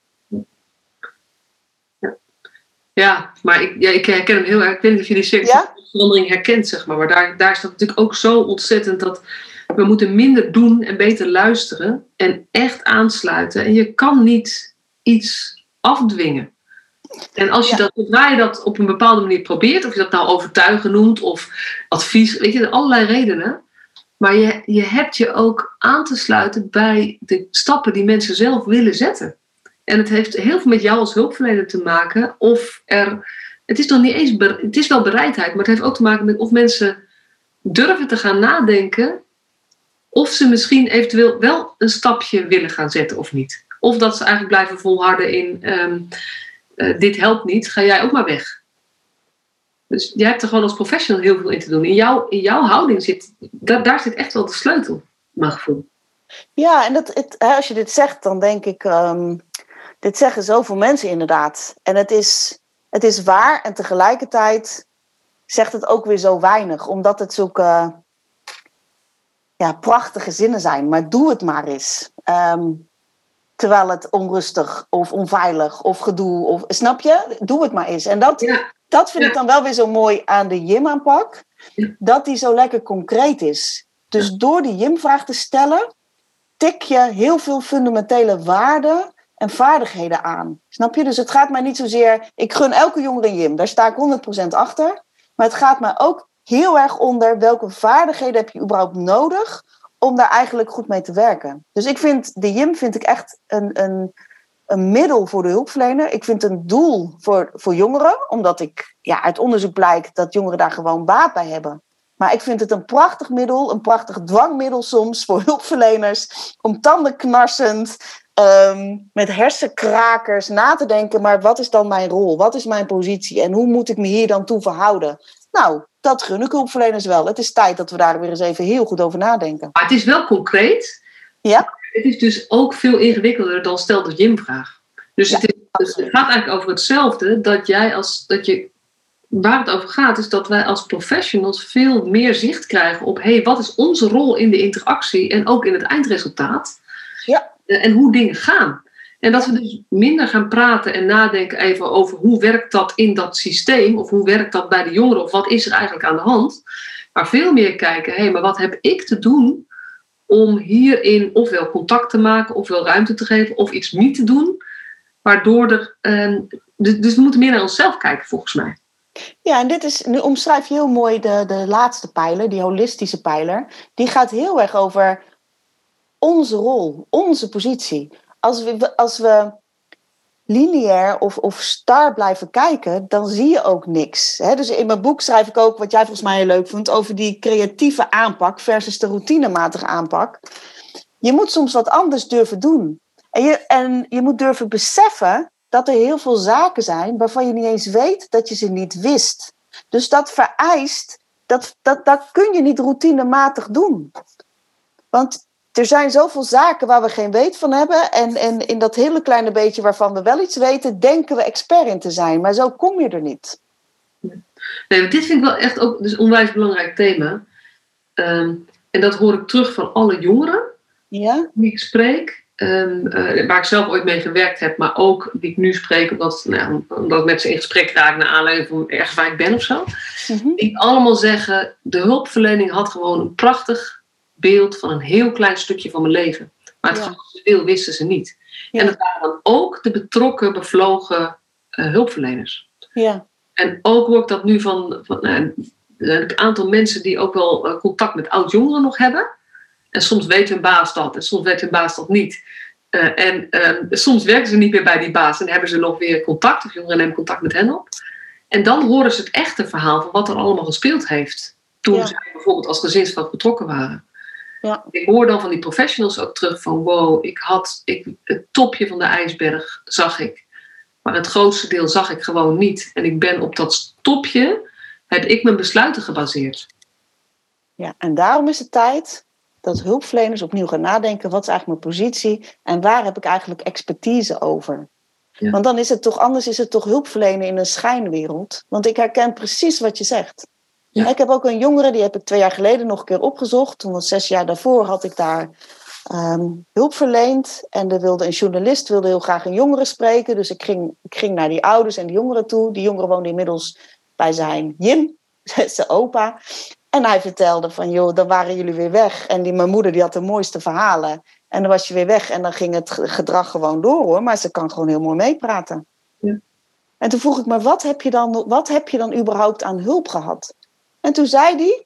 Ja, maar ik, ja, ik herken hem heel erg. Ik weet niet of je die cirkelverandering ja? herkent, zeg maar. Maar daar, daar is dat natuurlijk ook zo ontzettend dat we moeten minder doen en beter luisteren en echt aansluiten. En je kan niet iets afdwingen. En als je dat, zodra je dat op een bepaalde manier probeert, of je dat nou overtuigen noemt of advies, weet je, allerlei redenen. Maar je, je hebt je ook aan te sluiten bij de stappen die mensen zelf willen zetten. En het heeft heel veel met jou als hulpverlener te maken. Of er, het is nog niet eens, het is wel bereidheid, maar het heeft ook te maken met of mensen durven te gaan nadenken. Of ze misschien eventueel wel een stapje willen gaan zetten of niet. Of dat ze eigenlijk blijven volharden in ehm, eh, dit helpt niet, ga jij ook maar weg. Dus jij hebt er gewoon als professional heel veel in te doen. In, jou, in jouw houding zit, daar, daar zit echt wel de sleutel, mijn gevoel. Ja, en dat, het, als je dit zegt, dan denk ik, um, dit zeggen zoveel mensen inderdaad. En het is, het is waar en tegelijkertijd zegt het ook weer zo weinig, omdat het zulke ja, prachtige zinnen zijn. Maar doe het maar eens. Um, terwijl het onrustig of onveilig of gedoe of snap je? Doe het maar eens. En dat, dat vind ik dan wel weer zo mooi aan de Jim-aanpak, dat die zo lekker concreet is. Dus door die Jim-vraag te stellen, tik je heel veel fundamentele waarden en vaardigheden aan. Snap je? Dus het gaat mij niet zozeer, ik gun elke jongere een Jim, daar sta ik 100% achter. Maar het gaat mij ook heel erg onder welke vaardigheden heb je überhaupt nodig om daar eigenlijk goed mee te werken. Dus ik vind de JIM vind ik echt een, een, een middel voor de hulpverlener. Ik vind een doel voor, voor jongeren, omdat ik ja, uit onderzoek blijkt dat jongeren daar gewoon baat bij hebben. Maar ik vind het een prachtig middel, een prachtig dwangmiddel soms voor hulpverleners om tandenknarsend, um, met hersenkrakers na te denken, maar wat is dan mijn rol? Wat is mijn positie? En hoe moet ik me hier dan toe verhouden? Nou, dat gun ik hulpverleners wel. Het is tijd dat we daar weer eens even heel goed over nadenken. Maar het is wel concreet. Ja. Het is dus ook veel ingewikkelder dan stel de Jim-vraag. Dus, het, is, het gaat eigenlijk over hetzelfde. Dat jij als dat je waar het over gaat, is dat wij als professionals veel meer zicht krijgen op hey, wat is onze rol in de interactie en ook in het eindresultaat. Ja. En hoe dingen gaan. En dat we dus minder gaan praten en nadenken even over hoe werkt dat in dat systeem, of hoe werkt dat bij de jongeren, of wat is er eigenlijk aan de hand. Maar veel meer kijken, hé, hey, maar wat heb ik te doen om hierin ofwel contact te maken, ofwel ruimte te geven, of iets niet te doen. Waardoor er. Uh, dus we moeten meer naar onszelf kijken, volgens mij. Ja, en dit is, nu omschrijf je heel mooi de, de laatste pijler, die holistische pijler. Die gaat heel erg over onze rol, onze positie als we, als we lineair of, of star blijven kijken, dan zie je ook niks. Dus in mijn boek schrijf ik ook, wat jij volgens mij heel leuk vond, over die creatieve aanpak versus de routinematige aanpak. Je moet soms wat anders durven doen. En je, en je moet durven beseffen dat er heel veel zaken zijn waarvan je niet eens weet dat je ze niet wist. Dus dat vereist, dat, dat, dat kun je niet routinematig doen. Want er zijn zoveel zaken waar we geen weet van hebben. En, en in dat hele kleine beetje waarvan we wel iets weten, denken we expert in te zijn. Maar zo kom je er niet. Nee, dit vind ik wel echt ook dus een onwijs belangrijk thema. Ehm, en dat hoor ik terug van alle jongeren ja? die ik spreek. Um, waar ik zelf ooit mee gewerkt heb, maar ook die ik nu spreek, omdat, nou, omdat ik met ze in gesprek raak naar aanleiding van ergens waar ik ben of zo. Mhm. Die allemaal zeggen: de hulpverlening had gewoon een prachtig beeld van een heel klein stukje van mijn leven. Maar het ja. grootste deel wisten ze niet. En dat waren dan ook de betrokken, bevlogen uh, hulpverleners. Ja. En ook hoor ik dat nu van, van nou, een aantal mensen die ook wel uh, contact met oud-jongeren nog hebben. En soms weet hun baas dat en soms weet hun baas dat niet. Uh, en ehm, soms werken ze niet meer bij die baas en hebben ze nog weer contact, of jongeren nemen contact met hen op. En dan horen ze het echte verhaal van wat er allemaal gespeeld heeft. Toen ja. ze bijvoorbeeld als gezinsvrouw betrokken waren. Ja. Ik hoor dan van die professionals ook terug van wow, ik had ik, het topje van de ijsberg zag ik. Maar het grootste deel zag ik gewoon niet. En ik ben op dat topje heb ik mijn besluiten gebaseerd. Ja, en daarom is het tijd dat hulpverleners opnieuw gaan nadenken: wat is eigenlijk mijn positie en waar heb ik eigenlijk expertise over? Ja. Want dan is het toch, anders is het toch hulpverlenen in een schijnwereld. Want ik herken precies wat je zegt. Ja. Ik heb ook een jongere, die heb ik twee jaar geleden nog een keer opgezocht. Toen was zes jaar daarvoor had ik daar um, hulp verleend. En er wilde een journalist wilde heel graag een jongere spreken. Dus ik ging, ik ging naar die ouders en die jongeren toe. Die jongere woonde inmiddels bij zijn Jim, *laughs* zijn opa. En hij vertelde van, joh, dan waren jullie weer weg. En die, mijn moeder die had de mooiste verhalen. En dan was je weer weg en dan ging het gedrag gewoon door hoor. Maar ze kan gewoon heel mooi meepraten. Ja. En toen vroeg ik me, wat heb, je dan, wat heb je dan überhaupt aan hulp gehad? En toen zei hij,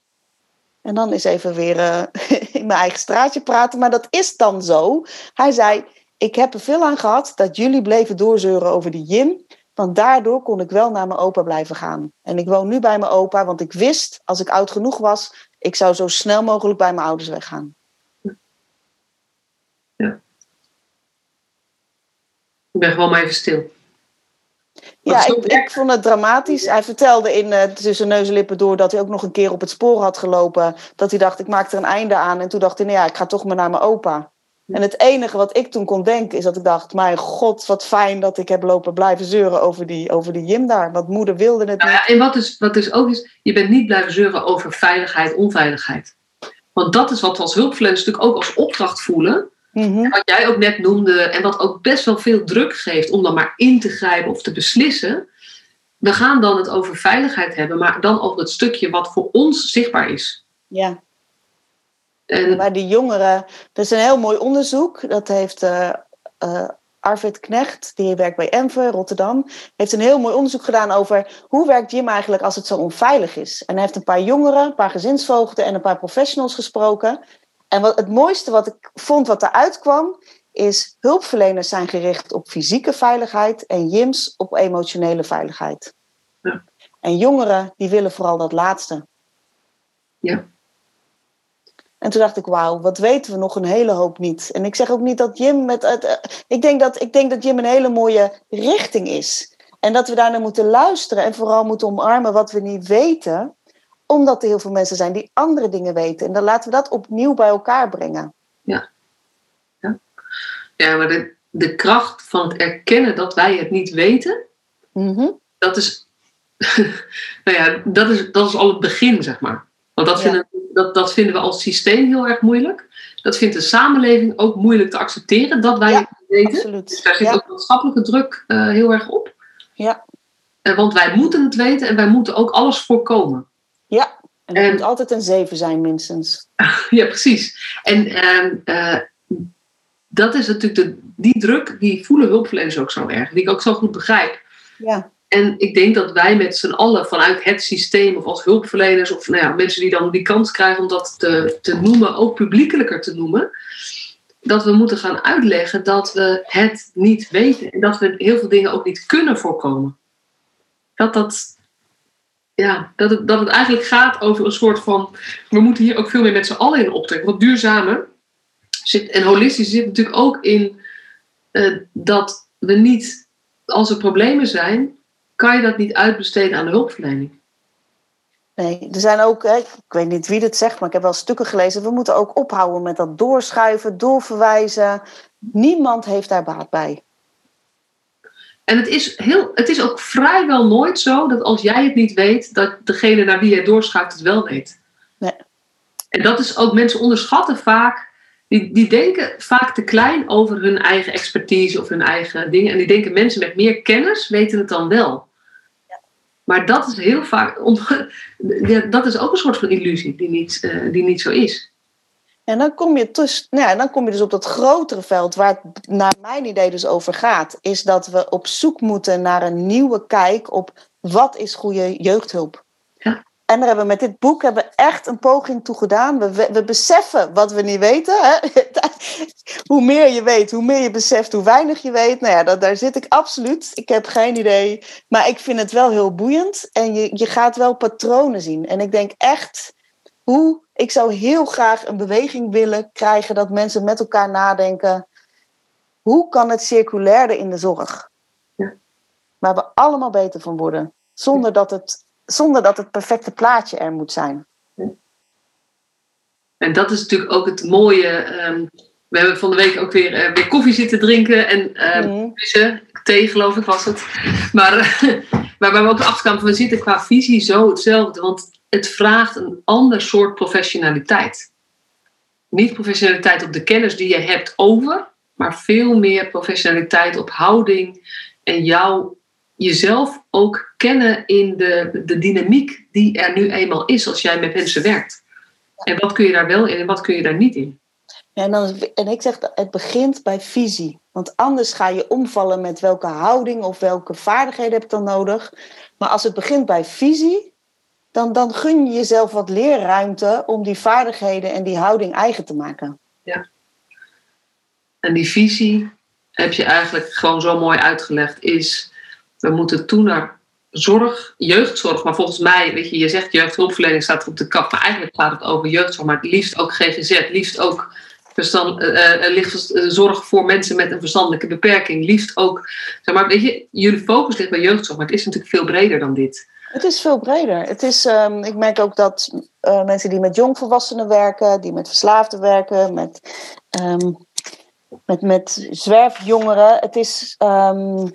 en dan is even weer uh, *laughs* in mijn eigen straatje praten, maar dat is dan zo. Hij zei, ik heb er veel aan gehad dat jullie bleven doorzeuren over die Jim. Want daardoor kon ik wel naar mijn opa blijven gaan. En ik woon nu bij mijn opa, want ik wist, als ik oud genoeg was, ik zou zo snel mogelijk bij mijn ouders weggaan. Ja. Ik ben gewoon maar even stil. Ja, ik, ik, vond het dramatisch. Hij vertelde in uh, tussen neus en lippen door dat hij ook nog een keer op het spoor had gelopen. Dat hij dacht, ik maak er een einde aan. En toen dacht hij, nou ja, ik ga toch maar naar mijn opa. En het enige wat ik toen kon denken is dat ik dacht, mijn god, wat fijn dat ik heb lopen blijven zeuren over die, over die Jim daar. Want moeder wilde het nou ja, En wat is, wat is ook is, je bent niet blijven zeuren over veiligheid, onveiligheid. Want dat is wat we als hulpverleners natuurlijk ook als opdracht voelen. Mhm. Wat jij ook net noemde, en wat ook best wel veel druk geeft om dan maar in te grijpen of te beslissen. We gaan dan het over veiligheid hebben, maar dan over het stukje wat voor ons zichtbaar is. Ja. En, maar die jongeren, dat is een heel mooi onderzoek. Dat heeft uh, uh, Arvid Knecht, die werkt bij Enver, Rotterdam, heeft een heel mooi onderzoek gedaan over hoe werkt Jim eigenlijk als het zo onveilig is. En hij heeft een paar jongeren, een paar gezinsvoogden en een paar professionals gesproken. En wat, het mooiste wat ik vond wat eruit kwam, is hulpverleners zijn gericht op fysieke veiligheid en JIMS op emotionele veiligheid. Ja. En jongeren, die willen vooral dat laatste. Ja. En toen dacht ik, wauw, wat weten we nog een hele hoop niet. En ik zeg ook niet dat Jim met het. Uh, ik, denk dat, ik denk dat Jim een hele mooie richting is. En dat we daar naar moeten luisteren en vooral moeten omarmen wat we niet weten omdat er heel veel mensen zijn die andere dingen weten. En dan laten we dat opnieuw bij elkaar brengen. Ja, ja. ja maar de, de kracht van het erkennen dat wij het niet weten, mhm. dat, is, *laughs* nou ja, dat, is, dat is al het begin, zeg maar. Want dat, vinden, dat, dat vinden we als systeem heel erg moeilijk. Dat vindt de samenleving ook moeilijk te accepteren, dat wij het niet weten. Absoluut. Dus daar zit ook maatschappelijke druk uh, heel erg op. Ja. Uh, want wij moeten het weten en wij moeten ook alles voorkomen. Ja, en het moet altijd een zeven zijn, minstens. *laughs* ja, precies. En uh, dat is natuurlijk de, die druk, die voelen hulpverleners ook zo erg, die ik ook zo goed begrijp. Ja. En ik denk dat wij met z'n allen vanuit het systeem, of als hulpverleners, of nou ja, mensen die dan die kans krijgen om dat te, te noemen, ook publiekelijker te noemen, dat we moeten gaan uitleggen dat we het niet weten en dat we heel veel dingen ook niet kunnen voorkomen. Dat dat ja, dat, het, dat het eigenlijk gaat over een soort van. We moeten hier ook veel meer met z'n allen in optrekken. Want duurzame zit, en holistisch zit natuurlijk ook in uh, dat we niet, als er problemen zijn, kan je dat niet uitbesteden aan de hulpverlening. Nee, er zijn ook, ik weet niet wie dit zegt, maar ik heb wel stukken gelezen. We moeten ook ophouden met dat doorschuiven, doorverwijzen. Niemand heeft daar baat bij. En het is, heel, het is ook vrijwel nooit zo dat als jij het niet weet, dat degene naar wie je doorschuift het wel weet. Nee. En dat is ook, mensen onderschatten vaak, die, die denken vaak te klein over hun eigen expertise of hun eigen dingen. En die denken mensen met meer kennis weten het dan wel. Ja. Maar dat is heel vaak, *laughs* ja, dat is ook een soort van illusie die niet, uh, die niet zo is. En dan kom, je dus, nou ja, dan kom je dus op dat grotere veld waar het naar mijn idee dus over gaat. Is dat we op zoek moeten naar een nieuwe kijk op wat is goede jeugdhulp. Ja. En daar hebben we met dit boek hebben we echt een poging toe gedaan. We, we beseffen wat we niet weten. Hè? *laughs* hoe meer je weet, hoe meer je beseft, hoe weinig je weet. Nou ja, dat, daar zit ik absoluut. Ik heb geen idee. Maar ik vind het wel heel boeiend. En je, je gaat wel patronen zien. En ik denk echt hoe, ik zou heel graag een beweging willen krijgen dat mensen met elkaar nadenken. Hoe kan het circulairder in de zorg? Ja. Waar we allemaal beter van worden. Zonder dat het zonder dat het perfecte plaatje er moet zijn. En dat is natuurlijk ook het mooie. Ehm, we hebben van de week ook weer, uh, weer koffie zitten drinken en uh, thee geloof ik was het. Maar, *laughs* maar waar we ook achterkwamen, we zitten qua visie zo hetzelfde. Want het vraagt een ander soort professionaliteit. Niet professionaliteit op de kennis die je hebt over, maar veel meer professionaliteit op houding en jou, jezelf ook kennen in de, de dynamiek die er nu eenmaal is als jij met mensen werkt. En wat kun je daar wel in en wat kun je daar niet in? Ja, en, dan, en ik zeg, het begint bij visie. Want anders ga je omvallen met welke houding of welke vaardigheden heb ik dan nodig. Maar als het begint bij visie, dan, dan gun je jezelf wat leerruimte om die vaardigheden en die houding eigen te maken. Ja. En die visie heb je eigenlijk gewoon zo mooi uitgelegd, is we moeten toe naar zorg, jeugdzorg, maar volgens mij, weet je, je zegt jeugdhulpverlening staat op de kap, maar eigenlijk gaat het over jeugdzorg, maar het liefst ook GGZ, liefst ook verstand, uh, zorg voor mensen met een verstandelijke beperking, liefst ook, zeg maar, weet je, jullie focus ligt bij jeugdzorg, maar het is natuurlijk veel breder dan dit. Het is veel breder. Het is, um, ik merk ook dat uh, mensen die met jongvolwassenen werken, die met verslaafden werken, met, um, met, met zwerfjongeren, het is. Um,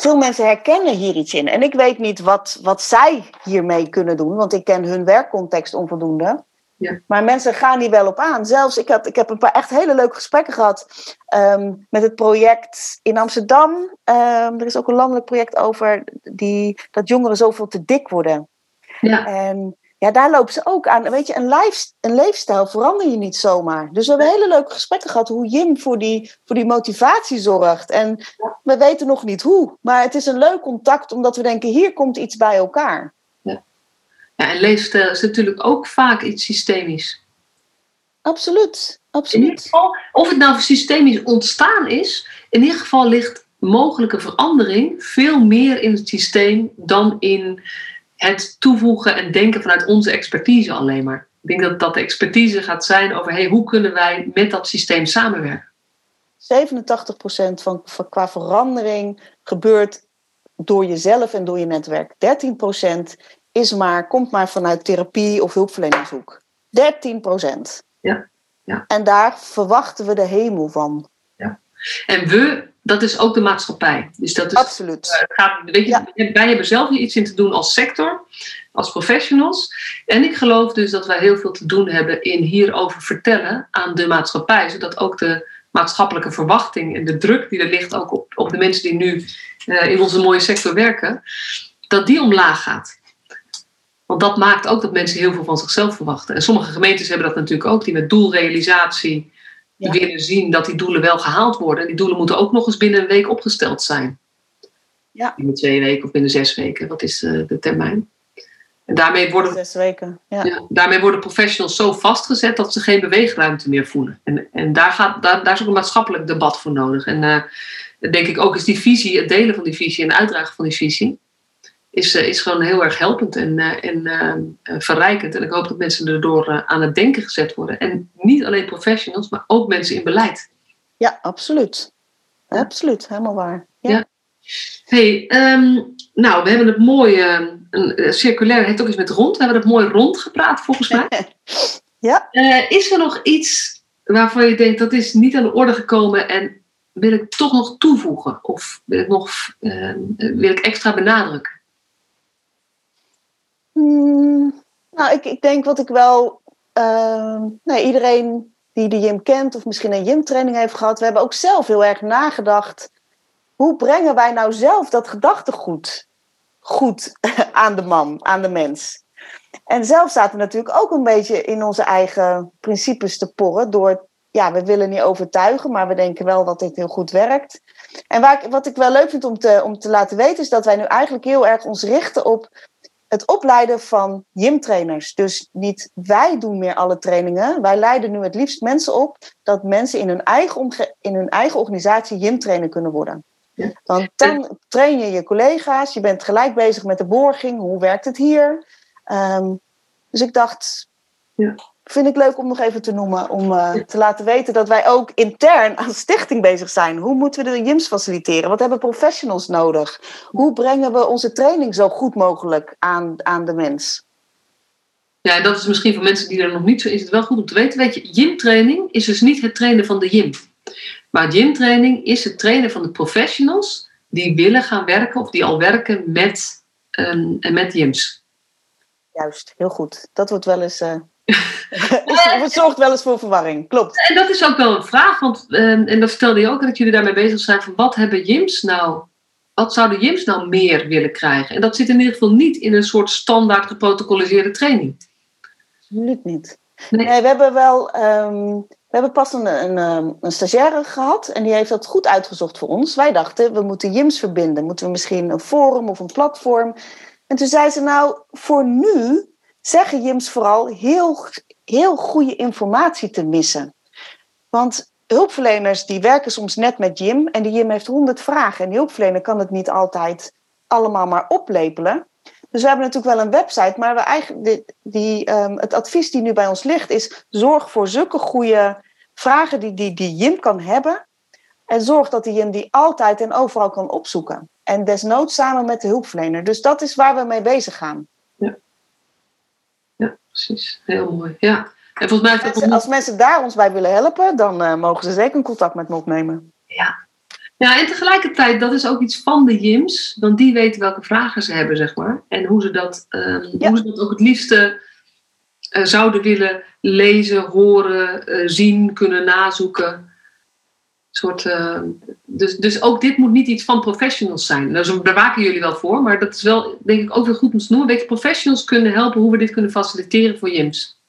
veel mensen herkennen hier iets in. En ik weet niet wat, wat zij hiermee kunnen doen, want ik ken hun werkcontext onvoldoende. Ja. Maar mensen gaan hier wel op aan. Zelfs, ik, had, ik heb een paar echt hele leuke gesprekken gehad um, met het project in Amsterdam. Um, er is ook een landelijk project over die, dat jongeren zoveel te dik worden. Ja. En ja, daar lopen ze ook aan. Weet je, een, life, een leefstijl verander je niet zomaar. Dus we hebben hele leuke gesprekken gehad hoe Jim voor die, voor die motivatie zorgt. En we weten nog niet hoe. Maar het is een leuk contact omdat we denken, hier komt iets bij elkaar. Ja, en leefstijl is natuurlijk ook vaak iets systemisch. Absoluut, absoluut. In ieder geval, of het nou systemisch ontstaan is, in ieder geval ligt mogelijke verandering veel meer in het systeem dan in het toevoegen en denken vanuit onze expertise alleen maar. Ik denk dat dat de expertise gaat zijn over hey, hoe kunnen wij met dat systeem samenwerken. 87% van, van qua verandering gebeurt door jezelf en door je netwerk. 13% is maar, komt maar vanuit therapie of hulpverleningshoek. 13%. Ja. ja. En daar verwachten we de hemel van. Ja. En we dat is ook de maatschappij. Dus dat is, Absoluut. Uh, gaat, weet je, Wij hebben zelf hier iets in te doen als sector, als professionals. En ik geloof dus dat wij heel veel te doen hebben in hierover vertellen aan de maatschappij, zodat ook de maatschappelijke verwachting en de druk die er ligt ook op, op de mensen die nu uh, in onze mooie sector werken, dat die omlaag gaat. Want dat maakt ook dat mensen heel veel van zichzelf verwachten. En sommige gemeentes hebben dat natuurlijk ook, die met doelrealisatie ja. willen zien dat die doelen wel gehaald worden. En die doelen moeten ook nog eens binnen een week opgesteld zijn. Ja. Binnen twee weken of binnen zes weken. Wat is uh, de termijn? En daarmee worden, zes weken, ja. ja. daarmee worden professionals zo vastgezet dat ze geen beweegruimte meer voelen. En, en daar, gaat, daar, daar is ook een maatschappelijk debat voor nodig. En uh, denk ik ook is die visie, het delen van die visie en uitdragen van die visie is, eh, is gewoon heel erg helpend en, eh, en uh, verrijkend. En ik hoop dat mensen erdoor aan het denken gezet worden. En niet alleen professionals, maar ook mensen in beleid. Ja, absoluut. Absoluut, helemaal waar. Ja. Hey, um, nou, we hebben het mooi, een, circulair heet ook eens met rond. We hebben het mooi rondgepraat volgens mij. *laughs* ja. is er nog iets waarvan je denkt dat is niet aan de orde gekomen en wil ik toch nog toevoegen? Of wil ik nog wil ik extra benadrukken? Hmm, nou, ik, ik denk wat ik wel. Nee, iedereen die de Jim kent of misschien een Jim-training heeft gehad, we hebben ook zelf heel erg nagedacht. Hoe brengen wij nou zelf dat gedachtegoed goed *laughs* aan de man, aan de mens? En zelf zaten we natuurlijk ook een beetje in onze eigen principes te porren. Door, ja, we willen niet overtuigen, maar we denken wel dat dit heel goed werkt. En waar wat ik wel leuk vind om te, om te laten weten, is dat wij nu eigenlijk heel erg ons richten op het opleiden van JIM-trainers. Dus niet wij doen meer alle trainingen. Wij leiden nu het liefst mensen op dat mensen in hun eigen, in hun eigen organisatie JIM-trainer kunnen worden. Ja. Want dan train je je collega's, je bent gelijk bezig met de borging, hoe werkt het hier? Um, dus ik dacht, ja. Vind ik leuk om nog even te noemen. Om uh, te laten weten dat wij ook intern als stichting bezig zijn. Hoe moeten we de gyms faciliteren? Wat hebben professionals nodig? Hoe brengen we onze training zo goed mogelijk aan, aan de mens? Ja, dat is misschien voor mensen die er nog niet zo is, het wel goed om te weten. Weet je, gymtraining is dus niet het trainen van de gym. Maar gymtraining is het trainen van de professionals die willen gaan werken of die al werken met, um, met gyms. Juist, heel goed. Dat wordt wel eens. Uh, *laughs* het zorgt wel eens voor verwarring, klopt. En dat is ook wel een vraag, want, um, en dat vertelde je ook dat jullie daarmee bezig zijn: van wat hebben gyms nou wat zouden gyms nou meer willen krijgen? En dat zit in ieder geval niet in een soort standaard geprotocoliseerde training. Absoluut niet. Nee. nee we hebben wel. Um, we hebben pas een, een, ehm, een, stagiaire gehad en die heeft dat goed uitgezocht voor ons. Wij dachten, we moeten gyms verbinden. Moeten we misschien een forum of een platform? En toen zei ze, nou, voor nu zeggen gyms vooral heel, heel goede informatie te missen. Want hulpverleners die werken soms net met Jim en die Jim heeft honderd vragen. En die hulpverlener kan het niet altijd allemaal maar oplepelen. Dus we hebben natuurlijk wel een website, maar we eigenlijk die, die um, het advies die nu bij ons ligt is: zorg voor zulke goede vragen die, die, die Jim kan hebben. En zorg dat die Jim die altijd en overal kan opzoeken. En desnoods samen met de hulpverlener. Dus dat is waar we mee bezig gaan. Precies. Heel mooi. Ja. En volgens mij mensen, als mensen daar ons bij willen helpen, dan uh, mogen ze zeker een contact met me opnemen. Ja. ja, en tegelijkertijd, dat is ook iets van de Jims. Want die weten welke vragen ze hebben, zeg maar. En hoe ze dat, um, ja. hoe ze dat ook het liefste uh, zouden willen lezen, horen, uh, zien, kunnen nazoeken. Soort, dus, dus ook dit moet niet iets van professionals zijn. Nou, daar waken jullie wel voor, maar dat is wel, denk ik, ook weer goed om te noemen. Weet je, professionals kunnen helpen hoe we dit kunnen faciliteren voor Jims.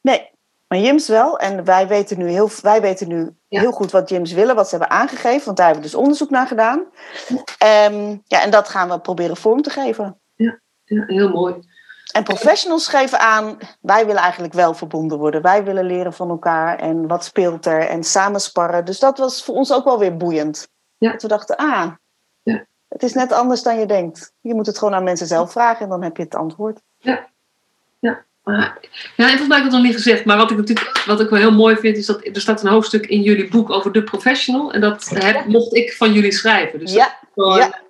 Nee, maar Jims wel. En wij weten nu, heel, wij weten nu heel goed wat Jims willen, wat ze hebben aangegeven. Want daar hebben we dus onderzoek naar gedaan. Um, ja, en dat gaan we proberen vorm te geven. Ja, ja heel mooi. En professionals geven aan, wij willen eigenlijk wel verbonden worden. Wij willen leren van elkaar en wat speelt er en samensparren. Dus dat was voor ons ook wel weer boeiend. Ja. Dat we dachten, ah, ja. het is net anders dan je denkt. Je moet het gewoon aan mensen zelf vragen en dan heb je het antwoord. Ja, ja. Ja, en volgens mij heb ik het nog niet gezegd, maar wat ik natuurlijk wat ik wel heel mooi vind, is dat er staat een hoofdstuk in jullie boek over de professional. En dat heb, mocht ik van jullie schrijven. Dus ja. dat is ja.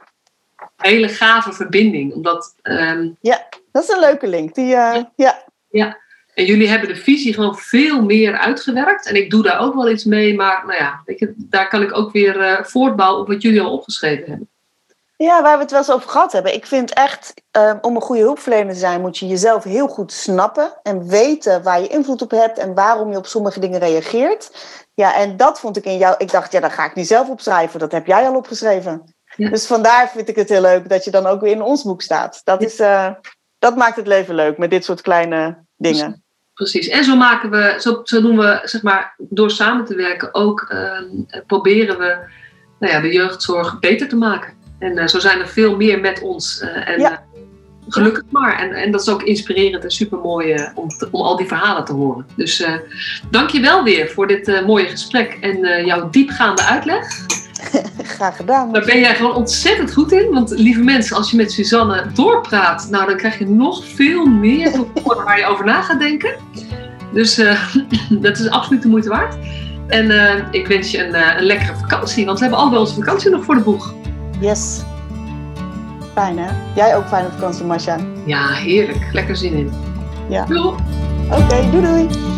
een hele gave verbinding. Omdat, um, ja, dat is een leuke link. Die, uh, ja. ja. En jullie hebben de visie gewoon veel meer uitgewerkt. En ik doe daar ook wel iets mee, maar nou ja, weet je, daar kan ik ook weer uh, voortbouwen op wat jullie al opgeschreven hebben. Ja, waar we het wel eens over gehad hebben. Ik vind echt, um, om een goede hulpverlener te zijn, moet je jezelf heel goed snappen en weten waar je invloed op hebt en waarom je op sommige dingen reageert. Ja, en dat vond ik in jou. Ik dacht, ja, dat ga ik niet zelf opschrijven. Dat heb jij al opgeschreven. Ja. Dus vandaar vind ik het heel leuk dat je dan ook weer in ons boek staat. Dat, is, uh, dat maakt het leven leuk met dit soort kleine dingen. Precies. En zo maken we, zo, zo doen we, zeg maar, door samen te werken ook, uh, proberen we nou ja, de jeugdzorg beter te maken. En uh, zo zijn er veel meer met ons. Uh, en, ja. uh, gelukkig maar. En, en dat is ook inspirerend en supermooi om, om al die verhalen te horen. Dus dank je wel weer voor dit mooie gesprek en jouw diepgaande uitleg. *laughs* Graag gedaan. Daar ben jij gewoon ontzettend goed in. Want lieve mensen, als je met Suzanne doorpraat, nou dan krijg je nog veel meer waar je over na gaat denken. Dus *clears throat* dat is absoluut de moeite waard. En ik wens je een, een lekkere vakantie, want we hebben allemaal onze vakantie nog voor de boeg. Yes. Fijn hè? Jij ook fijne vakantie, Masha. Ja, heerlijk. Lekker zin in. Ja. Doei. Oké, okay, doei doei.